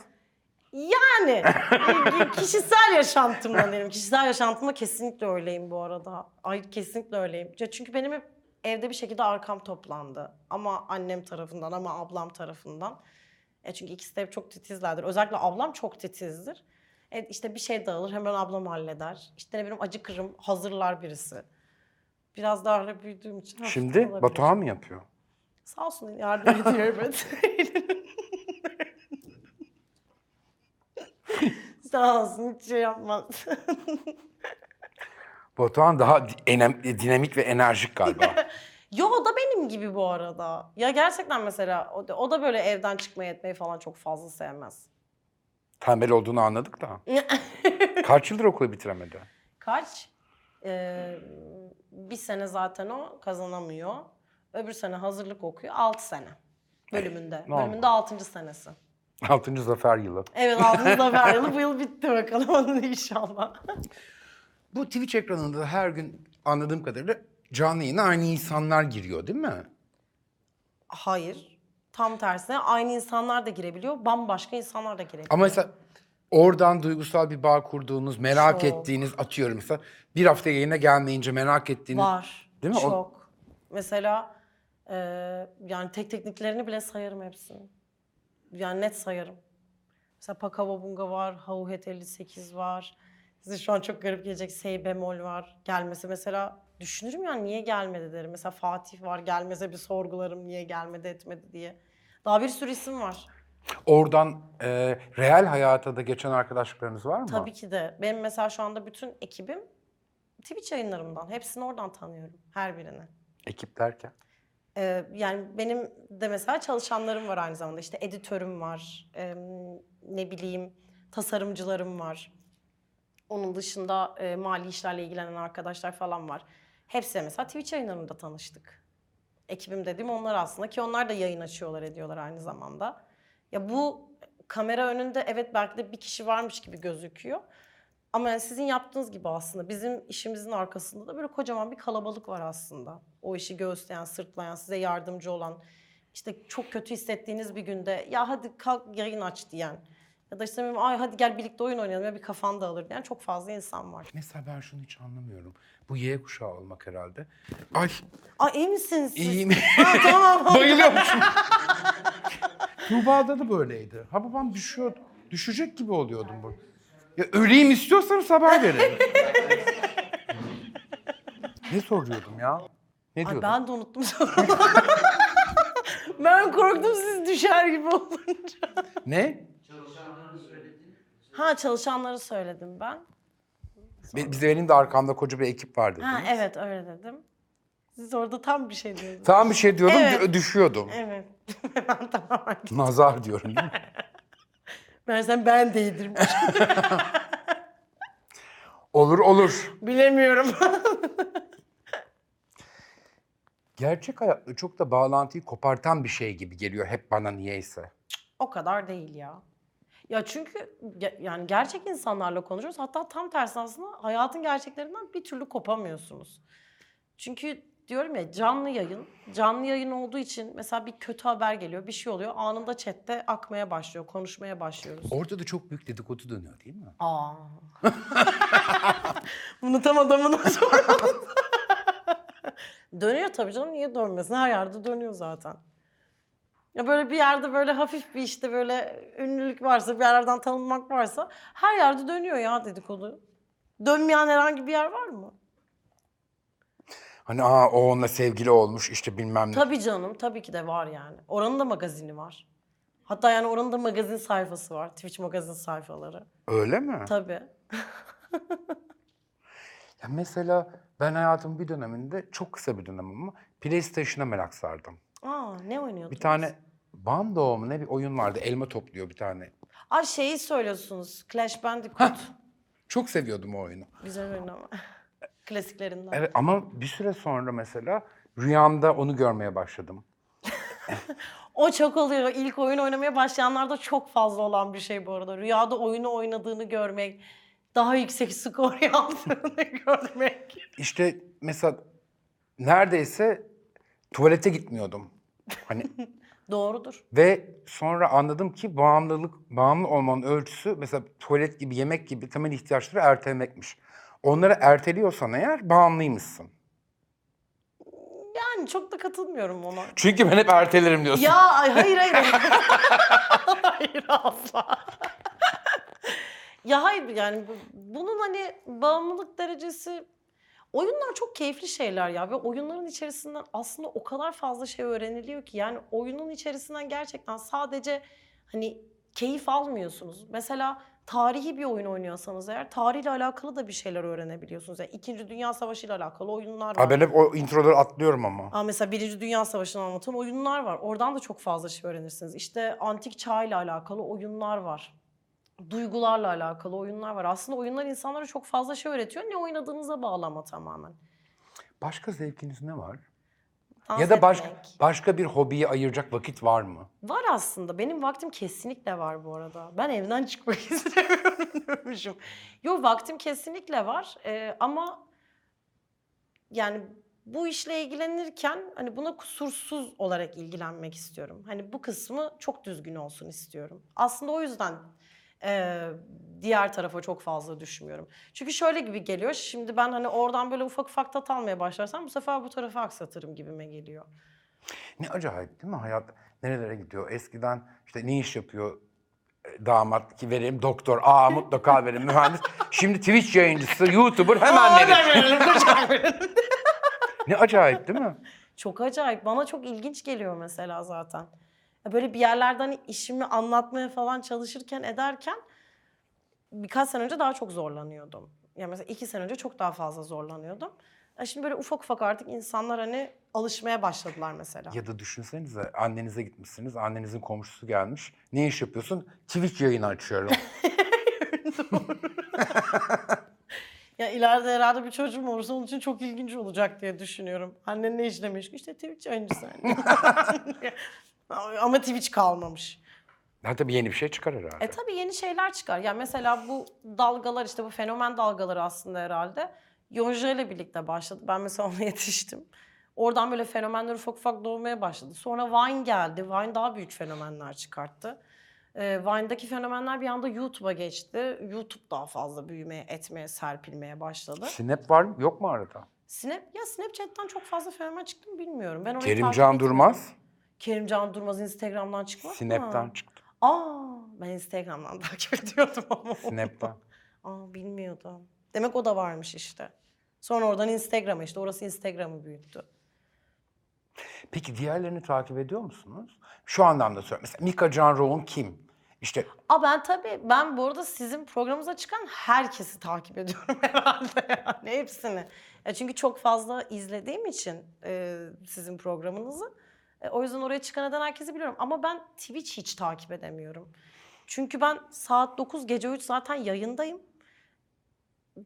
Speaker 2: Yani kişisel yaşantımdan derim. Kişisel yaşantımda kesinlikle öyleyim bu arada. Ay kesinlikle öyleyim. Ya Çünkü benim hep evde bir şekilde arkam toplandı. Ama annem tarafından ama ablam tarafından. E çünkü ikisi de hep çok titizlerdir. Özellikle ablam çok titizdir. E işte bir şey dağılır hemen ablam halleder. İşte ne bileyim acıkırım hazırlar birisi. Biraz daha öyle büyüdüğüm için hafif
Speaker 1: Şimdi
Speaker 2: olabilir.
Speaker 1: Batuhan mı yapıyor?
Speaker 2: Sağ olsun yardım ediyor evet. Sağ olsun hiç şey yapmaz.
Speaker 1: Batuhan daha enem- dinamik ve enerjik galiba.
Speaker 2: Yo o da benim gibi bu arada. Ya gerçekten mesela o da, o da böyle evden çıkmayı etmeyi falan çok fazla sevmez.
Speaker 1: Tembel olduğunu anladık da. Kaç yıldır okulu bitiremedi?
Speaker 2: Kaç? Ee, bir sene zaten o kazanamıyor. Öbür sene hazırlık okuyor. 6 sene bölümünde.
Speaker 1: normal.
Speaker 2: Bölümünde 6. senesi.
Speaker 1: Altıncı zafer yılı.
Speaker 2: Evet 6. zafer yılı bu yıl bitti bakalım onun inşallah.
Speaker 1: Bu Twitch ekranında her gün anladığım kadarıyla canlı yayına aynı insanlar giriyor değil mi?
Speaker 2: Hayır. Tam tersine aynı insanlar da girebiliyor. Bambaşka insanlar da girebiliyor.
Speaker 1: Ama mesela oradan duygusal bir bağ kurduğunuz, merak
Speaker 2: Çok.
Speaker 1: ettiğiniz atıyorum mesela bir hafta yayına gelmeyince merak ettiğiniz...
Speaker 2: Var.
Speaker 1: Değil mi? O-
Speaker 2: Çok. Mesela e, yani tek tekniklerini bile sayarım hepsini. Yani net sayarım. Mesela Pakavabunga var, Hauhet 58 var. Size şu an çok garip gelecek Sey bemol var. Gelmesi mesela düşünürüm yani niye gelmedi derim. Mesela Fatih var gelmese bir sorgularım niye gelmedi etmedi diye. Daha bir sürü isim var.
Speaker 1: Oradan e, real hayata da geçen arkadaşlıklarınız var mı?
Speaker 2: Tabii ki de. Benim mesela şu anda bütün ekibim Twitch yayınlarımdan. Hepsini oradan tanıyorum. Her birini.
Speaker 1: Ekip derken.
Speaker 2: Ee, yani benim de mesela çalışanlarım var aynı zamanda. İşte editörüm var, em, ne bileyim tasarımcılarım var. Onun dışında e, mali işlerle ilgilenen arkadaşlar falan var. Hepsi mesela Twitch yayınlarında tanıştık. Ekibim dediğim onlar aslında ki onlar da yayın açıyorlar ediyorlar aynı zamanda. Ya bu kamera önünde evet belki de bir kişi varmış gibi gözüküyor. Ama yani sizin yaptığınız gibi aslında bizim işimizin arkasında da böyle kocaman bir kalabalık var aslında. O işi göğüsleyen, sırtlayan, size yardımcı olan, işte çok kötü hissettiğiniz bir günde ya hadi kalk yayın aç diyen. Ya da işte ay hadi gel birlikte oyun oynayalım ya bir kafan dağılır diyen çok fazla insan var.
Speaker 1: Mesela ben şunu hiç anlamıyorum. Bu Y kuşağı olmak herhalde. Ay
Speaker 2: Ay iyi misiniz siz?
Speaker 1: iyiyim.
Speaker 2: Ha, tamam.
Speaker 1: Bayılıyormuşum. Tuğba'da da böyleydi. Ha babam düşüyordu. Düşecek gibi oluyordum bu. Ya öleyim istiyorsanız haber verin. ne soruyordum ya? Ne
Speaker 2: Ay
Speaker 1: diyordum?
Speaker 2: ben de unuttum sonra. ben korktum siz düşer gibi olunca.
Speaker 1: Ne?
Speaker 2: Ha çalışanları söyledim ben.
Speaker 1: Be- Bize benim de arkamda koca bir ekip var dediniz.
Speaker 2: Ha evet öyle dedim. Siz orada tam bir şey diyordunuz.
Speaker 1: Tamam bir şey diyordum
Speaker 2: Evet.
Speaker 1: dü- düşüyordum.
Speaker 2: Evet. ben tamamen.
Speaker 1: Nazar diyorum değil mi?
Speaker 2: Ben sen ben değdirmiş.
Speaker 1: Olur olur.
Speaker 2: Bilemiyorum.
Speaker 1: Gerçek hayatla çok da bağlantıyı kopartan bir şey gibi geliyor hep bana niyeyse.
Speaker 2: o kadar değil ya. Ya çünkü ge- yani gerçek insanlarla konuşuyoruz. Hatta tam tersi aslında hayatın gerçeklerinden bir türlü kopamıyorsunuz. Çünkü diyorum ya canlı yayın. Canlı yayın olduğu için mesela bir kötü haber geliyor, bir şey oluyor. Anında chatte akmaya başlıyor, konuşmaya başlıyoruz.
Speaker 1: Orada da çok büyük dedikodu dönüyor değil mi?
Speaker 2: Aa. Bunu tam adamına sormadın. dönüyor tabii canım. Niye dönmesin? Her yerde dönüyor zaten. Ya böyle bir yerde böyle hafif bir işte böyle ünlülük varsa, bir yerlerden tanınmak varsa her yerde dönüyor ya dedikodu. Dönmeyen herhangi bir yer var mı?
Speaker 1: Hani aa o onunla sevgili olmuş işte bilmem ne.
Speaker 2: Tabii canım, tabii ki de var yani. Oranın da magazini var. Hatta yani oranın da magazin sayfası var. Twitch magazin sayfaları.
Speaker 1: Öyle mi?
Speaker 2: Tabii.
Speaker 1: Ya mesela ben hayatımın bir döneminde çok kısa bir dönem ama PlayStation'a merak sardım.
Speaker 2: Aa ne oynuyordunuz?
Speaker 1: Bir tane Bando mu ne bir oyun vardı. Elma topluyor bir tane.
Speaker 2: Ay şeyi söylüyorsunuz. Clash Bandicoot.
Speaker 1: Çok seviyordum o oyunu.
Speaker 2: Güzel oyun ama. Klasiklerinden.
Speaker 1: Evet ama bir süre sonra mesela rüyamda onu görmeye başladım.
Speaker 2: O çok oluyor. İlk oyun oynamaya başlayanlarda çok fazla olan bir şey bu arada. Rüyada oyunu oynadığını görmek, daha yüksek skor yaptığını görmek.
Speaker 1: İşte mesela neredeyse tuvalete gitmiyordum. Hani
Speaker 2: Doğrudur.
Speaker 1: ve sonra anladım ki bağımlılık, bağımlı olmanın ölçüsü mesela tuvalet gibi, yemek gibi temel ihtiyaçları ertelemekmiş. Onları erteliyorsan eğer bağımlıymışsın.
Speaker 2: Yani çok da katılmıyorum ona.
Speaker 1: Çünkü ben hep ertelerim diyorsun.
Speaker 2: Ya ay, hayır hayır. hayır asla. ya hayır yani bu- bunun hani bağımlılık derecesi oyunlar çok keyifli şeyler ya ve oyunların içerisinden aslında o kadar fazla şey öğreniliyor ki yani oyunun içerisinden gerçekten sadece hani keyif almıyorsunuz. Mesela tarihi bir oyun oynuyorsanız eğer tarihle alakalı da bir şeyler öğrenebiliyorsunuz. Yani İkinci Dünya Savaşı ile alakalı oyunlar var.
Speaker 1: Ha, ben hep o introları atlıyorum ama.
Speaker 2: Aa, mesela Birinci Dünya Savaşı'nı anlatan oyunlar var. Oradan da çok fazla şey öğrenirsiniz. İşte antik çağ ile alakalı oyunlar var. Duygularla alakalı oyunlar var. Aslında oyunlar insanlara çok fazla şey öğretiyor. Ne oynadığınıza bağlı ama tamamen.
Speaker 1: Başka zevkiniz ne var? Ya da başka başka bir hobiye ayıracak vakit var mı?
Speaker 2: Var aslında. Benim vaktim kesinlikle var bu arada. Ben evden çıkmak istemiyorum diyormuşum. Yok vaktim kesinlikle var. Ee, ama yani bu işle ilgilenirken hani buna kusursuz olarak ilgilenmek istiyorum. Hani bu kısmı çok düzgün olsun istiyorum. Aslında o yüzden e, diğer tarafa çok fazla düşmüyorum. Çünkü şöyle gibi geliyor. Şimdi ben hani oradan böyle ufak ufak tat almaya başlarsam bu sefer bu tarafa aksatırım gibime geliyor.
Speaker 1: Ne acayip değil mi hayat? Nerelere gidiyor? Eskiden işte ne iş yapıyor e, damat ki vereyim doktor, aa mutlaka verin mühendis. Şimdi Twitch yayıncısı, YouTuber hemen verin. Ne acayip değil mi?
Speaker 2: Çok acayip. Bana çok ilginç geliyor mesela zaten. Böyle bir yerlerden hani işimi anlatmaya falan çalışırken ederken birkaç sene önce daha çok zorlanıyordum. Ya mesela iki sene önce çok daha fazla zorlanıyordum. Ya şimdi böyle ufak ufak artık insanlar hani alışmaya başladılar mesela.
Speaker 1: Ya da düşünsenize annenize gitmişsiniz, annenizin komşusu gelmiş. Ne iş yapıyorsun? Twitch yayını açıyorum.
Speaker 2: Ya ileride herhalde bir çocuğum olursa onun için çok ilginç olacak diye düşünüyorum. Annen ne işle meşgul? İşte Twitch yayıncısı. Ama Twitch kalmamış.
Speaker 1: ha tabii yeni bir şey çıkar herhalde.
Speaker 2: E tabii yeni şeyler çıkar. Ya mesela bu dalgalar işte bu fenomen dalgaları aslında herhalde Yonca ile birlikte başladı. Ben mesela ona yetiştim. Oradan böyle fenomenler ufak ufak doğmaya başladı. Sonra Vine geldi. Vine daha büyük fenomenler çıkarttı. Ee, Vine'daki fenomenler bir anda YouTube'a geçti. YouTube daha fazla büyümeye, etmeye, serpilmeye başladı.
Speaker 1: Snap var mı? Yok mu arada?
Speaker 2: Snap, ya Snapchat'ten çok fazla fenomen çıktı mı bilmiyorum. Ben orayı
Speaker 1: Kerimcan
Speaker 2: takip etmiyorum.
Speaker 1: Durmaz,
Speaker 2: Kerimcan Durmaz Instagram'dan çıkmaz mı?
Speaker 1: Snap'ten çıktı.
Speaker 2: Aa, ben Instagram'dan takip ediyordum ama.
Speaker 1: Snap'ten.
Speaker 2: Aa, bilmiyordum. Demek o da varmış işte. Sonra oradan Instagram'a işte orası Instagram'ı büyüttü.
Speaker 1: Peki diğerlerini takip ediyor musunuz? Şu anlamda söylüyorum. Mesela Mika Can Roğun kim? İşte
Speaker 2: Aa ben tabii ben bu arada sizin programınıza çıkan herkesi takip ediyorum herhalde yani hepsini. Ya çünkü çok fazla izlediğim için e, sizin programınızı. E, o yüzden oraya çıkan eden herkesi biliyorum. Ama ben Twitch hiç takip edemiyorum. Çünkü ben saat 9 gece 3 zaten yayındayım.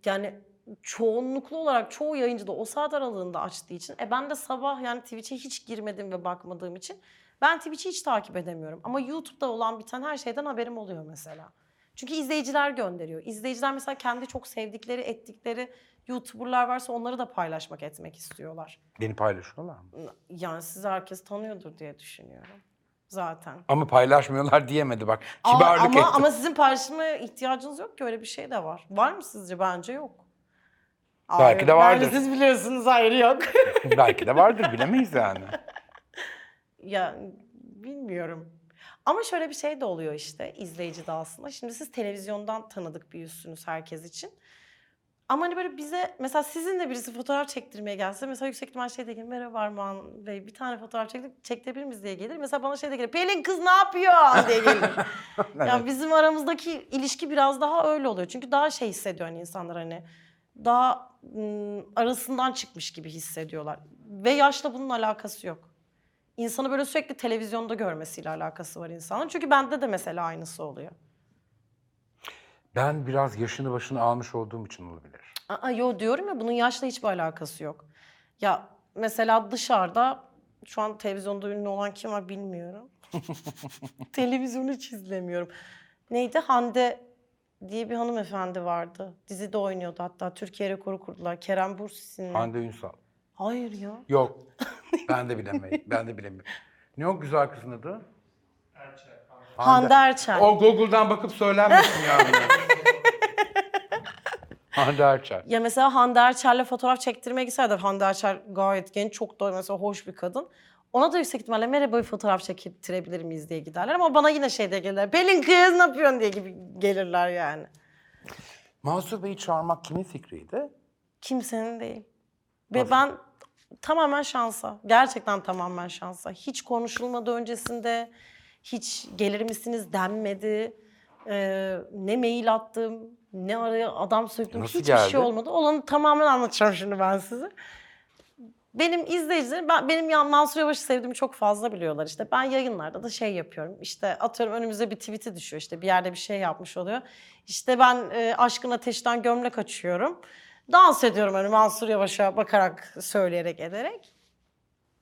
Speaker 2: Yani çoğunluklu olarak çoğu yayıncı da o saat aralığında açtığı için. E ben de sabah yani Twitch'e hiç girmedim ve bakmadığım için ben Twitch'i hiç takip edemiyorum. Ama YouTube'da olan biten her şeyden haberim oluyor mesela. Çünkü izleyiciler gönderiyor. İzleyiciler mesela kendi çok sevdikleri, ettikleri YouTuber'lar varsa onları da paylaşmak etmek istiyorlar.
Speaker 1: beni paylaşıyorlar mı?
Speaker 2: Yani sizi herkes tanıyordur diye düşünüyorum. Zaten.
Speaker 1: Ama paylaşmıyorlar diyemedi bak. Kibarlık
Speaker 2: ama,
Speaker 1: etti.
Speaker 2: ama sizin paylaşmaya ihtiyacınız yok ki öyle bir şey de var. Var mı sizce? Bence yok.
Speaker 1: Belki de vardır.
Speaker 2: Bence siz biliyorsunuz hayır yok.
Speaker 1: Belki de vardır bilemeyiz yani.
Speaker 2: ya bilmiyorum. Ama şöyle bir şey de oluyor işte izleyici de aslında. Şimdi siz televizyondan tanıdık bir yüzsünüz herkes için. Ama hani böyle bize mesela sizinle birisi fotoğraf çektirmeye gelse mesela yüksek ihtimal şey de gelir. Merhaba Armağan Bey bir tane fotoğraf çektik, çektirebilir miyiz diye gelir. Mesela bana şey de gelir. Pelin kız ne yapıyor diye gelir. Yani bizim aramızdaki ilişki biraz daha öyle oluyor. Çünkü daha şey hissediyor hani insanlar hani daha ım, arasından çıkmış gibi hissediyorlar. Ve yaşla bunun alakası yok. insanı böyle sürekli televizyonda görmesiyle alakası var insanın. Çünkü bende de mesela aynısı oluyor.
Speaker 1: Ben biraz yaşını başını almış olduğum için olabilir.
Speaker 2: Aa, yo diyorum ya bunun yaşla hiçbir alakası yok. Ya mesela dışarıda şu an televizyonda ünlü olan kim var bilmiyorum. Televizyonu hiç izlemiyorum. Neydi? Hande diye bir hanımefendi vardı. Dizide oynuyordu hatta. Türkiye rekoru kurdular. Kerem Bürsin'le.
Speaker 1: Hande Ünsal.
Speaker 2: Hayır ya.
Speaker 1: Yok. Ben de bilemeyiz. Ben de bilemiyorum. Ne o güzel kızın adı?
Speaker 2: Hande Erçel.
Speaker 1: O Google'dan bakıp söylenmesin yani. Hande Erçel.
Speaker 2: Ya mesela Hande Erçel'le fotoğraf çektirmeye gitse de Hande Erçel gayet genç, çok da mesela hoş bir kadın. Ona da yüksek ihtimalle merhaba bir fotoğraf çektirebilir miyiz diye giderler ama bana yine şey de gelirler. Pelin kız ne yapıyorsun diye gibi gelirler yani.
Speaker 1: Mansur Bey'i çağırmak kimin fikriydi?
Speaker 2: Kimsenin değil. Ve
Speaker 1: Nasıl?
Speaker 2: ben tamamen şansa, gerçekten tamamen şansa. Hiç konuşulmadı öncesinde, hiç gelir misiniz denmedi. Ee, ne mail attım, ne araya adam söktüm,
Speaker 1: Nasıl
Speaker 2: hiçbir
Speaker 1: geldi?
Speaker 2: şey olmadı. Olanı tamamen anlatacağım şimdi ben size. Benim izleyicilerim, ben, benim ya Mansur Yavaş'ı sevdiğimi çok fazla biliyorlar işte. Ben yayınlarda da şey yapıyorum. İşte atıyorum önümüze bir tweet'i düşüyor işte bir yerde bir şey yapmış oluyor. İşte ben e, aşkın ateşten gömlek açıyorum. Dans ediyorum hani Mansur Yavaş'a bakarak, söyleyerek, ederek.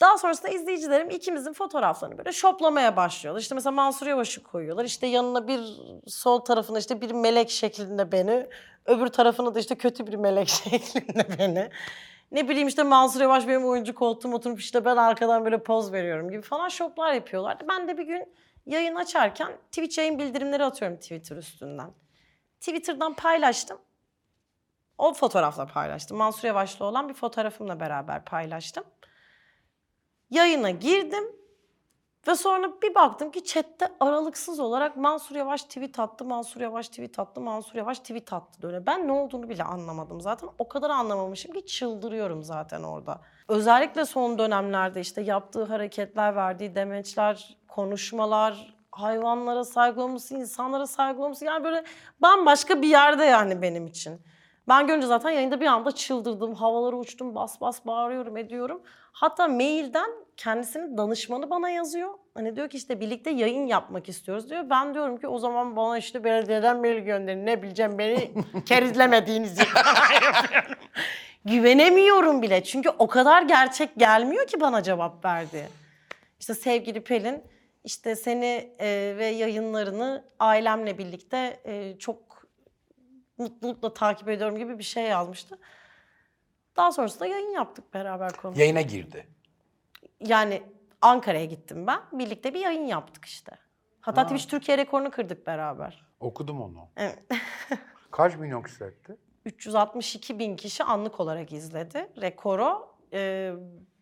Speaker 2: Daha sonrasında izleyicilerim ikimizin fotoğraflarını böyle şoplamaya başlıyorlar. İşte mesela Mansur Yavaş'ı koyuyorlar. İşte yanına bir sol tarafına işte bir melek şeklinde beni. Öbür tarafına da işte kötü bir melek şeklinde beni. Ne bileyim işte Mansur Yavaş benim oyuncu koltuğum oturup işte ben arkadan böyle poz veriyorum gibi falan şoplar yapıyorlardı. Ben de bir gün yayın açarken Twitch yayın bildirimleri atıyorum Twitter üstünden. Twitter'dan paylaştım. O fotoğrafla paylaştım. Mansur Yavaş'la olan bir fotoğrafımla beraber paylaştım. Yayına girdim ve sonra bir baktım ki chatte aralıksız olarak Mansur Yavaş tweet attı, Mansur Yavaş tweet attı, Mansur Yavaş tweet attı böyle. Ben ne olduğunu bile anlamadım zaten. O kadar anlamamışım ki çıldırıyorum zaten orada. Özellikle son dönemlerde işte yaptığı hareketler, verdiği demeçler, konuşmalar, hayvanlara saygı olması, insanlara saygı olması yani böyle bambaşka bir yerde yani benim için. Ben görünce zaten yayında bir anda çıldırdım. Havalara uçtum, bas bas bağırıyorum, ediyorum. Hatta mailden kendisinin danışmanı bana yazıyor. Hani diyor ki işte birlikte yayın yapmak istiyoruz diyor. Ben diyorum ki o zaman bana işte belediyeden mail gönderin. Ne bileceğim beni kerizlemediğiniz için yapıyorum. Güvenemiyorum bile. Çünkü o kadar gerçek gelmiyor ki bana cevap verdi. İşte sevgili Pelin, işte seni e, ve yayınlarını ailemle birlikte e, çok mutlulukla takip ediyorum gibi bir şey yazmıştı. Daha sonrasında yayın yaptık beraber konuştuk.
Speaker 1: Yayına girdi.
Speaker 2: Yani Ankara'ya gittim ben. Birlikte bir yayın yaptık işte. Hatta
Speaker 1: Ha.
Speaker 2: Twitch Türkiye rekorunu kırdık beraber.
Speaker 1: Okudum onu.
Speaker 2: Evet.
Speaker 1: Kaç milyon kişi seyretti?
Speaker 2: 362 bin kişi anlık olarak izledi. Rekoru e,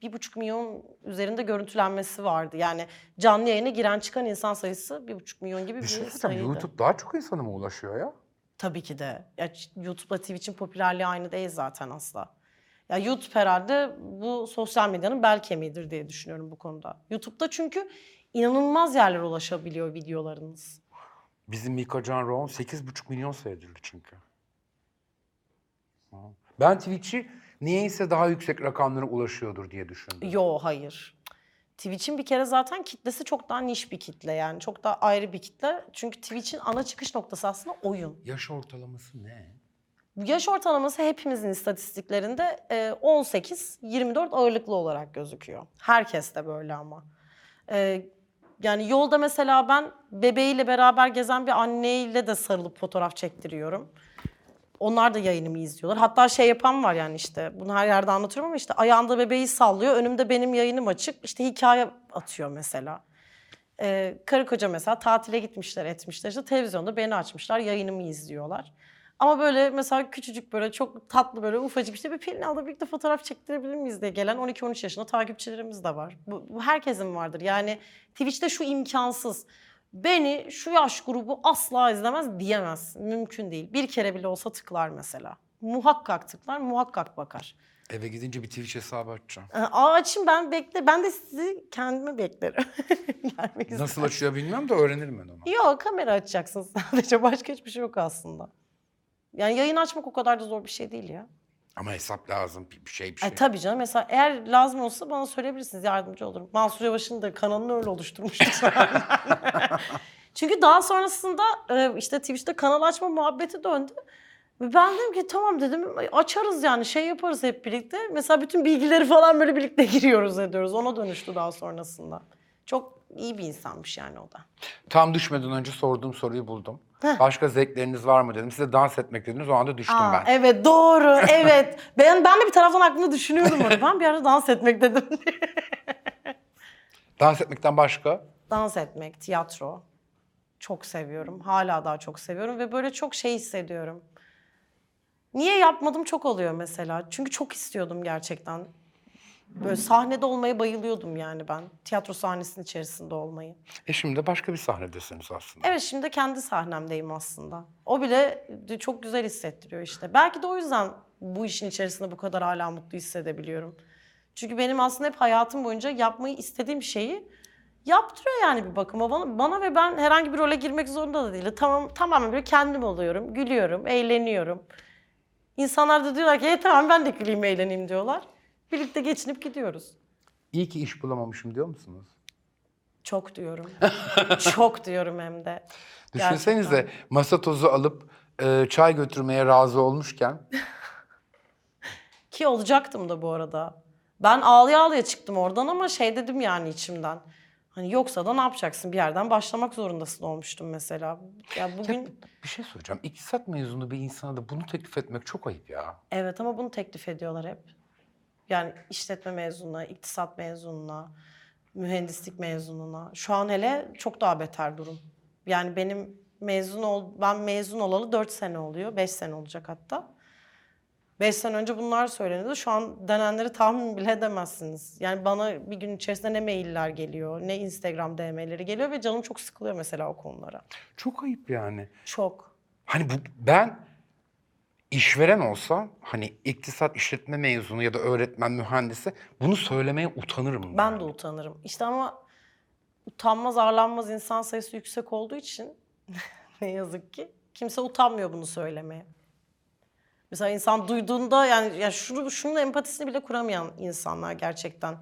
Speaker 2: bir buçuk milyon üzerinde görüntülenmesi vardı. Yani canlı yayına giren çıkan insan sayısı bir buçuk milyon gibi bir
Speaker 1: Bir şey
Speaker 2: sayıydı.
Speaker 1: YouTube daha çok insana mı ulaşıyor ya?
Speaker 2: Tabii ki de. Ya YouTube'la Twitch'in popülerliği aynı değil zaten asla. Ya YouTube herhalde bu sosyal medyanın bel kemiğidir diye düşünüyorum bu konuda. YouTube'da çünkü inanılmaz yerlere ulaşabiliyor videolarınız.
Speaker 1: Bizim Mika Can Rowan 8,5 milyon seyredildi çünkü. Ben Twitch'i niyeyse daha yüksek rakamlara ulaşıyordur diye düşündüm.
Speaker 2: Yo hayır. Twitch'in bir kere zaten kitlesi çok daha niş bir kitle yani. Çok daha ayrı bir kitle. Çünkü Twitch'in ana çıkış noktası aslında oyun.
Speaker 1: Yaş ortalaması ne?
Speaker 2: Yaş ortalaması hepimizin istatistiklerinde e, 18-24 ağırlıklı olarak gözüküyor. Herkes de böyle ama. E, yani yolda mesela ben bebeğiyle beraber gezen bir anneyle de sarılıp fotoğraf çektiriyorum. Onlar da yayınımı izliyorlar. Hatta şey yapan var yani işte bunu her yerde anlatıyorum ama işte ayağında bebeği sallıyor. Önümde benim yayınım açık. işte hikaye atıyor mesela. Ee, karı koca mesela tatile gitmişler etmişler. İşte televizyonda beni açmışlar yayınımı izliyorlar. Ama böyle mesela küçücük böyle çok tatlı böyle ufacık işte bir Pelin abla birlikte fotoğraf çektirebilir miyiz diye gelen 12-13 yaşında takipçilerimiz de var. Bu, bu herkesin vardır. Yani Twitch'te şu imkansız. Beni şu yaş grubu asla izlemez diyemez. Mümkün değil. Bir kere bile olsa tıklar mesela. Muhakkak tıklar, muhakkak bakar.
Speaker 1: Eve gidince bir Twitch hesabı açacağım.
Speaker 2: Ee, Aa açın ben bekle. Ben de sizi kendime beklerim. Gelmek
Speaker 1: Nasıl
Speaker 2: isterim.
Speaker 1: açıyor bilmiyorum da öğrenirim ben onu.
Speaker 2: Yok kamera açacaksın sadece. Başka hiçbir şey yok aslında. Yani yayın açmak o kadar da zor bir şey değil ya.
Speaker 1: Ama hesap lazım bir bir şey bir şey.
Speaker 2: Ay tabii canım mesela eğer lazım olsa bana söyleyebilirsiniz yardımcı olurum. Mansur Yavaş'ın da kanalını öyle oluşturmuştuk. Çünkü daha sonrasında e, işte Twitch'te kanal açma muhabbeti döndü. Ve ben dedim ki tamam dedim açarız yani şey yaparız hep birlikte. Mesela bütün bilgileri falan böyle birlikte giriyoruz ediyoruz. Ona dönüştü daha sonrasında. Çok iyi bir insanmış yani o da.
Speaker 1: Tam düşmeden önce sorduğum soruyu buldum.
Speaker 2: Heh.
Speaker 1: Başka zevkleriniz var mı dedim. Size dans etmek dediniz o anda düştüm
Speaker 2: Aa,
Speaker 1: ben.
Speaker 2: Evet doğru evet. Ben, ben de bir taraftan aklımda düşünüyordum onu. Ben bir ara dans etmek dedim.
Speaker 1: Dans etmekten başka?
Speaker 2: dans etmek, tiyatro çok seviyorum. Hala daha çok seviyorum ve böyle çok şey hissediyorum. Niye yapmadım çok oluyor mesela. Çünkü çok istiyordum gerçekten. Böyle sahnede olmaya bayılıyordum yani ben. Tiyatro sahnesinin içerisinde olmayı.
Speaker 1: E şimdi de başka bir sahnedesiniz aslında.
Speaker 2: Evet şimdi kendi sahnemdeyim aslında. O bile çok güzel hissettiriyor işte. Belki de o yüzden bu işin içerisinde bu kadar hala mutlu hissedebiliyorum. Çünkü benim aslında hep hayatım boyunca yapmayı istediğim şeyi yaptırıyor yani bir bakıma bana, bana ve ben herhangi bir role girmek zorunda da değilim. Tamam, tamamen böyle kendim oluyorum, gülüyorum, eğleniyorum. İnsanlar da diyorlar ki e, tamam ben de güleyim, eğleneyim diyorlar. Birlikte geçinip gidiyoruz.
Speaker 1: İyi ki iş bulamamışım diyor musunuz?
Speaker 2: Çok diyorum. Çok diyorum hem de.
Speaker 1: Düşünsenize
Speaker 2: Gerçekten.
Speaker 1: masa tozu alıp e, çay götürmeye razı olmuşken
Speaker 2: Ki olacaktım da bu arada. Ben ağlaya ağlaya çıktım oradan ama şey dedim yani içimden. Hani yoksa da ne yapacaksın? Bir yerden başlamak zorundasın olmuştum mesela. Ya bugün
Speaker 1: bir şey soracağım. İktisat mezunu bir insana da bunu teklif etmek çok ayıp ya.
Speaker 2: evet ama bunu teklif ediyorlar hep. Yani işletme mezununa, iktisat mezununa, mühendislik mezununa. Şu an hele çok daha beter durum. Yani benim mezun ol ben mezun olalı 4 sene oluyor. 5 sene olacak hatta. 5 sene önce bunlar söyleniyordu. Şu an denenleri tahmin bile edemezsiniz. Yani bana bir gün içerisinde ne mailler geliyor, ne Instagram DM'leri geliyor ve canım çok sıkılıyor mesela o konulara.
Speaker 1: Çok ayıp yani.
Speaker 2: Çok.
Speaker 1: Hani bu ben işveren olsam hani iktisat işletme mezunu ya da öğretmen mühendisi bunu söylemeye utanırım.
Speaker 2: Ben
Speaker 1: yani.
Speaker 2: de utanırım. İşte ama utanmaz, arlanmaz insan sayısı yüksek olduğu için ne yazık ki kimse utanmıyor bunu söylemeye. Mesela insan duyduğunda yani ya şunu şunun empatisini bile kuramayan insanlar gerçekten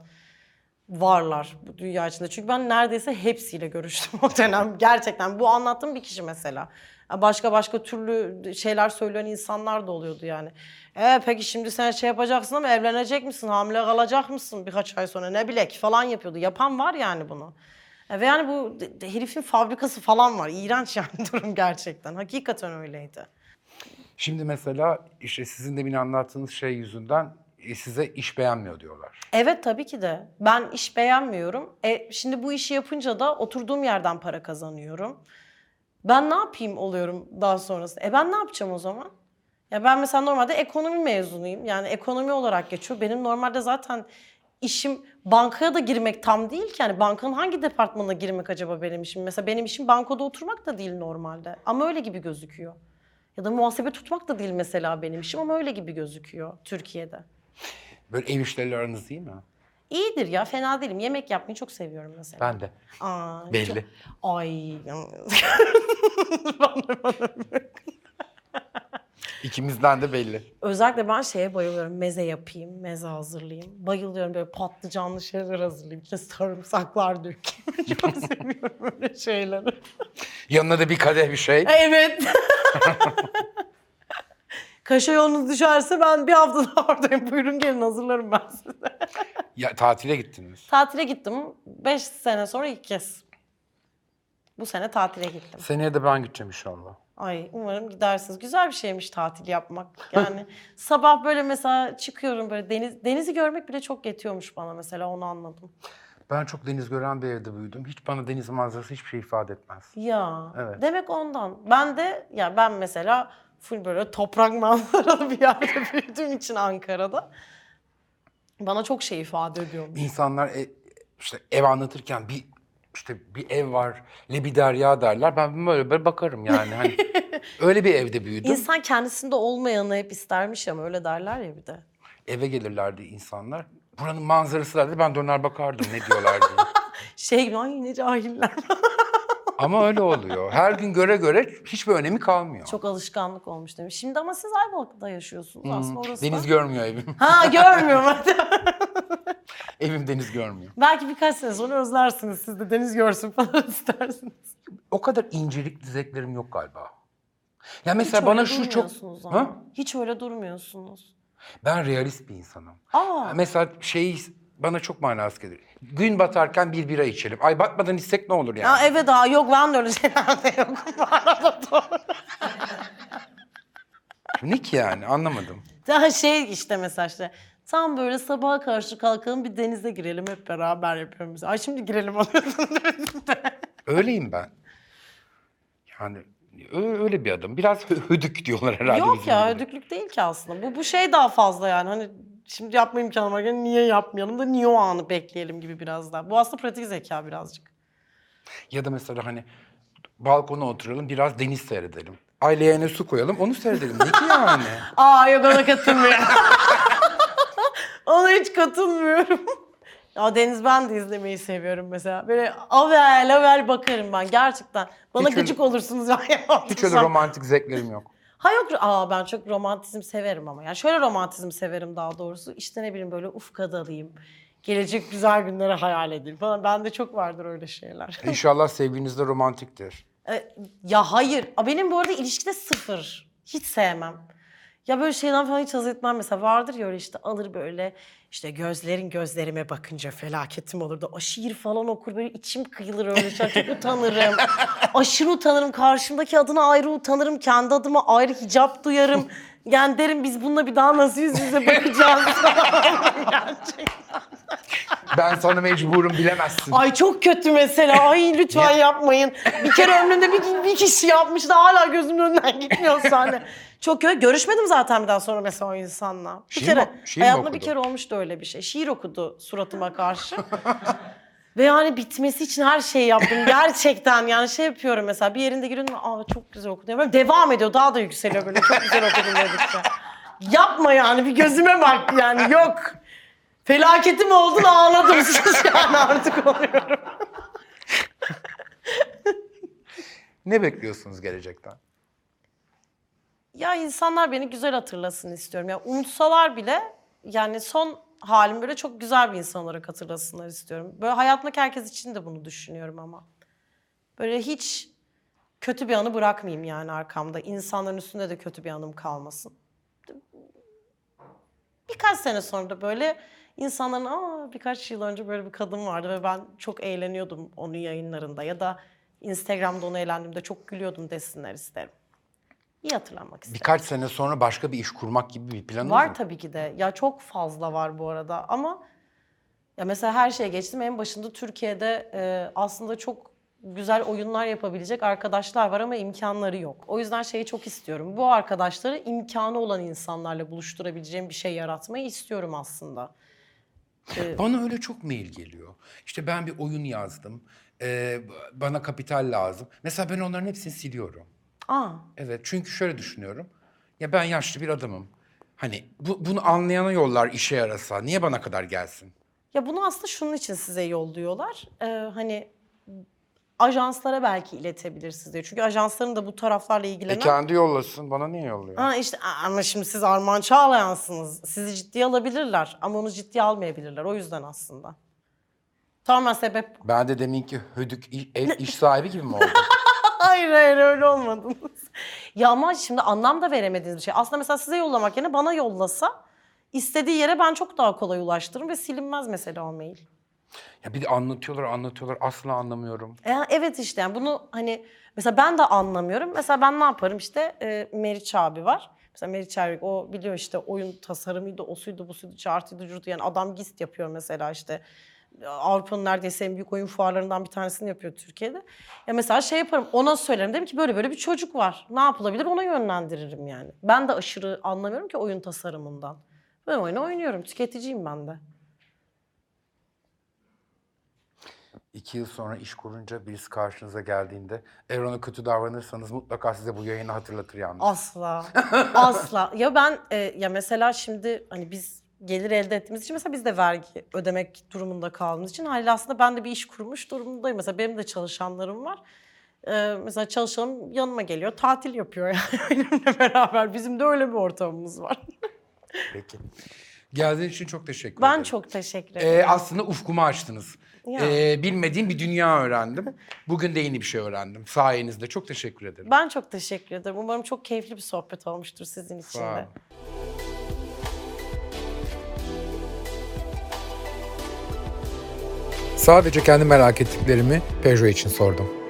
Speaker 2: varlar bu dünya içinde. Çünkü ben neredeyse hepsiyle görüştüm o dönem. Gerçekten bu anlattığım bir kişi mesela. Başka başka türlü şeyler söyleyen insanlar da oluyordu yani. E peki şimdi sen şey yapacaksın ama evlenecek misin? Hamile kalacak mısın birkaç ay sonra? Ne bilek falan yapıyordu. Yapan var yani bunu. E Ve yani bu de- de- herifin fabrikası falan var. İğrenç yani durum gerçekten. Hakikaten öyleydi.
Speaker 1: Şimdi mesela işte sizin demin anlattığınız şey yüzünden e, size iş beğenmiyor diyorlar.
Speaker 2: Evet tabii ki de. Ben iş beğenmiyorum. E, şimdi bu işi yapınca da oturduğum yerden para kazanıyorum. Ben ne yapayım oluyorum daha sonrasında? E ben ne yapacağım o zaman? Ya ben mesela normalde ekonomi mezunuyum. Yani ekonomi olarak geçiyor. Benim normalde zaten işim bankaya da girmek tam değil ki. Yani bankanın hangi departmanına girmek acaba benim işim? Mesela benim işim bankada oturmak da değil normalde. Ama öyle gibi gözüküyor. Ya da muhasebe tutmak da değil mesela benim işim ama öyle gibi gözüküyor Türkiye'de.
Speaker 1: Böyle ev işleriyle aranız iyi mi?
Speaker 2: İyidir ya fena değilim. Yemek yapmayı çok seviyorum mesela.
Speaker 1: Ben de.
Speaker 2: Aa,
Speaker 1: Belli.
Speaker 2: çok- Ay.
Speaker 1: İkimizden de belli.
Speaker 2: Özellikle ben şeye bayılıyorum. Meze yapayım, meze hazırlayayım. Bayılıyorum böyle patlıcanlı şeyler hazırlayayım. İşte sarımsaklar dökeyim. Çok seviyorum böyle şeyleri.
Speaker 1: Yanına da bir kadeh bir şey.
Speaker 2: Evet. Kaşa yolunuz düşerse ben bir hafta daha oradayım. Buyurun gelin hazırlarım ben size.
Speaker 1: Ya tatile gittiniz.
Speaker 2: Tatile gittim. 5 sene sonra ilk kez. Bu sene tatile gittim.
Speaker 1: Seneye de ben gideceğim inşallah.
Speaker 2: Ay umarım gidersiniz. Güzel bir şeymiş tatil yapmak. Yani sabah böyle mesela çıkıyorum böyle deniz denizi görmek bile çok yetiyormuş bana mesela onu anladım.
Speaker 1: Ben çok deniz gören bir evde büyüdüm. Hiç bana deniz manzarası hiçbir şey ifade etmez.
Speaker 2: Ya
Speaker 1: Evet.
Speaker 2: demek ondan. Ben de ya ben mesela full böyle toprak manzaralı bir yerde büyüdüğüm için Ankara'da bana çok şey ifade ediyormuş.
Speaker 1: İnsanlar e- işte ev anlatırken bir işte bir ev var, le bir derya derler. Ben böyle böyle bakarım yani. Hani öyle bir evde büyüdüm.
Speaker 2: İnsan kendisinde olmayanı hep istermiş ama öyle derler ya bir de.
Speaker 1: Eve gelirlerdi insanlar. Buranın manzarası derdi. Ben döner bakardım ne diyorlar diye.
Speaker 2: Şey gibi ay ne cahiller.
Speaker 1: Ama öyle oluyor. Her gün göre göre hiçbir önemi kalmıyor.
Speaker 2: Çok alışkanlık olmuş demiş. Şimdi ama siz Ayvalık'ta yaşıyorsunuz aslında orası
Speaker 1: Deniz
Speaker 2: da.
Speaker 1: görmüyor evim.
Speaker 2: Ha görmüyorum.
Speaker 1: evim deniz görmüyor.
Speaker 2: Belki birkaç sene sonra özlersiniz. Siz de deniz görsün falan istersiniz.
Speaker 1: O kadar incelikli zevklerim yok galiba. Ya mesela
Speaker 2: Hiç
Speaker 1: bana şu çok...
Speaker 2: ama.
Speaker 1: Ha?
Speaker 2: Hiç öyle durmuyorsunuz.
Speaker 1: Ben realist bir insanım.
Speaker 2: Aa.
Speaker 1: Mesela şey bana çok manası gelir. Gün batarken bir bira içelim. Ay batmadan içsek ne olur yani?
Speaker 2: Ya evet daha yok ben de öyle şeylerde yokum bu arada doğru.
Speaker 1: Ne ki yani anlamadım.
Speaker 2: Daha şey işte mesela işte tam böyle sabaha karşı kalkalım bir denize girelim hep beraber yapıyorum mesela. Ay şimdi girelim alıyorsun denizde.
Speaker 1: Öyleyim ben. Yani ö- öyle bir adam. Biraz hö- hödük diyorlar herhalde.
Speaker 2: Yok
Speaker 1: bizim
Speaker 2: ya
Speaker 1: gibi.
Speaker 2: ödüklük değil ki aslında. Bu, bu şey daha fazla yani hani şimdi yapma imkanı varken niye yapmayalım da niye o anı bekleyelim gibi biraz daha. Bu aslında pratik zeka birazcık.
Speaker 1: Ya da mesela hani balkona oturalım biraz deniz seyredelim. Ay leğene su koyalım onu seyredelim. Ne ki yani?
Speaker 2: Aa yok ona katılmıyorum. ona hiç katılmıyorum. Ya Deniz ben de izlemeyi seviyorum mesela. Böyle avel avel bakarım ben gerçekten. Bana
Speaker 1: Hiç öyle-
Speaker 2: gıcık olursunuz ya.
Speaker 1: Hiç öyle romantik zevklerim yok.
Speaker 2: Ha yok. Aa ben çok romantizm severim ama. Yani şöyle romantizm severim daha doğrusu. İşte ne bileyim böyle ufka dalayım. Gelecek güzel günleri hayal edeyim falan. Bende çok vardır öyle şeyler.
Speaker 1: İnşallah sevginiz de romantiktir.
Speaker 2: E, ya hayır. A, Benim bu arada ilişkide sıfır. Hiç sevmem. Ya böyle şeyden falan hiç haz etmem. Mesela vardır ya öyle işte alır böyle işte gözlerin gözlerime bakınca felaketim olur da o şiir falan okur böyle içim kıyılır öyle şey. Çok utanırım. Aşırı utanırım. Karşımdaki adına ayrı utanırım. Kendi adıma ayrı hicap duyarım. Yani derim biz bununla bir daha nasıl yüz yüze bakacağız Gerçekten.
Speaker 1: Ben sana mecburum bilemezsin.
Speaker 2: Ay çok kötü mesela. Ay lütfen yapmayın. Bir kere ömrümde bir, bir kişi yapmış da hala gözümün önünden gitmiyor sahne. Çok kötü. Görüşmedim zaten bir daha sonra mesela o insanla. Bir
Speaker 1: Şiir
Speaker 2: kere
Speaker 1: mi- şiir mi
Speaker 2: hayatımda bir
Speaker 1: okudu?
Speaker 2: kere olmuştu öyle bir şey. Şiir okudu suratıma karşı. Ve yani bitmesi için her şeyi yaptım. Gerçekten yani şey yapıyorum mesela bir yerinde giriyorum. Aa çok güzel okudun. Böyle devam ediyor. Daha da yükseliyor böyle. Çok güzel okudun dedikçe. Yapma yani bir gözüme bak yani yok. Felaketim oldu da ağladım sus yani artık oluyorum.
Speaker 1: Ne bekliyorsunuz gelecekten?
Speaker 2: Ya insanlar beni güzel hatırlasın istiyorum. Ya unutsalar bile yani son halim böyle çok güzel bir insan olarak hatırlasınlar istiyorum. Böyle hayatımdaki herkes için de bunu düşünüyorum ama. Böyle hiç kötü bir anı bırakmayayım yani arkamda. İnsanların üstünde de kötü bir anım kalmasın. Birkaç sene sonra da böyle insanların aa birkaç yıl önce böyle bir kadın vardı ve ben çok eğleniyordum onun yayınlarında ya da Instagram'da onu eğlendiğimde çok gülüyordum desinler isterim. İyi hatırlanmak isterim.
Speaker 1: Birkaç sene sonra başka bir iş kurmak gibi bir planınız
Speaker 2: Var
Speaker 1: mı?
Speaker 2: tabii ki de. Ya çok fazla var bu arada ama ya mesela her şeye geçtim. En başında Türkiye'de e, aslında çok güzel oyunlar yapabilecek arkadaşlar var ama imkanları yok. O yüzden şeyi çok istiyorum. Bu arkadaşları imkanı olan insanlarla buluşturabileceğim bir şey yaratmayı istiyorum aslında.
Speaker 1: Bana öyle çok mail geliyor. İşte ben bir oyun yazdım. Ee, bana kapital lazım. Mesela ben onların hepsini siliyorum.
Speaker 2: Aa,
Speaker 1: Evet çünkü şöyle düşünüyorum. Ya ben yaşlı bir adamım. Hani bu, bunu anlayana yollar işe yarasa. Niye bana kadar gelsin?
Speaker 2: Ya bunu aslında şunun için size yolluyorlar. Ee, hani ajanslara belki iletebilirsiniz diye. Çünkü ajansların da bu taraflarla
Speaker 1: E
Speaker 2: ilgilenen...
Speaker 1: kendi yollasın. Bana niye yolluyor?
Speaker 2: Ha işte ama şimdi siz Armağan Çağlayan'sınız. Sizi ciddiye alabilirler ama onu ciddiye almayabilirler. O yüzden aslında. Tamamen sebep.
Speaker 1: Ben de deminki hödük i- ev iş sahibi gibi mi oldum?
Speaker 2: Hayır hayır öyle olmadınız. ya ama şimdi anlam da veremediğiniz bir şey. Aslında mesela size yollamak yerine bana yollasa istediği yere ben çok daha kolay ulaştırırım ve silinmez mesela o mail.
Speaker 1: ya bir de anlatıyorlar anlatıyorlar asla anlamıyorum.
Speaker 2: E, evet işte yani bunu hani mesela ben de anlamıyorum. Mesela ben ne yaparım işte e, Meriç abi var. Mesela Meriç abi o biliyor işte oyun tasarımıydı, o suydu, bu suydu, çartıydı, curdu. Yani adam GIST yapıyor mesela işte. Avrupa'nın neredeyse en büyük oyun fuarlarından bir tanesini yapıyor Türkiye'de. Ya mesela şey yaparım ona söylerim dedim ki böyle böyle bir çocuk var. Ne yapılabilir ona yönlendiririm yani. Ben de aşırı anlamıyorum ki oyun tasarımından. Ben oyunu oynuyorum. Tüketiciyim ben de.
Speaker 1: İki yıl sonra iş kurunca birisi karşınıza geldiğinde ona kötü davranırsanız mutlaka size bu yayını hatırlatır yalnız.
Speaker 2: Asla. Asla. Ya ben e, ya mesela şimdi hani biz gelir elde ettiğimiz için mesela biz de vergi ödemek durumunda kaldığımız için haliyle aslında ben de bir iş kurmuş durumundayım. Mesela benim de çalışanlarım var. Ee, mesela çalışanım yanıma geliyor, tatil yapıyor yani benimle beraber. Bizim de öyle bir ortamımız var.
Speaker 1: Peki. Geldiğin için çok teşekkür
Speaker 2: Ben
Speaker 1: ederim.
Speaker 2: çok teşekkür ederim.
Speaker 1: Ee, aslında ufkumu açtınız.
Speaker 2: Ya.
Speaker 1: Ee, bilmediğim bir dünya öğrendim. Bugün de yeni bir şey öğrendim. Sayenizde çok teşekkür ederim.
Speaker 2: Ben çok teşekkür ederim. Umarım çok keyifli bir sohbet olmuştur sizin için de.
Speaker 1: Sadece kendi merak ettiklerimi Peugeot için sordum.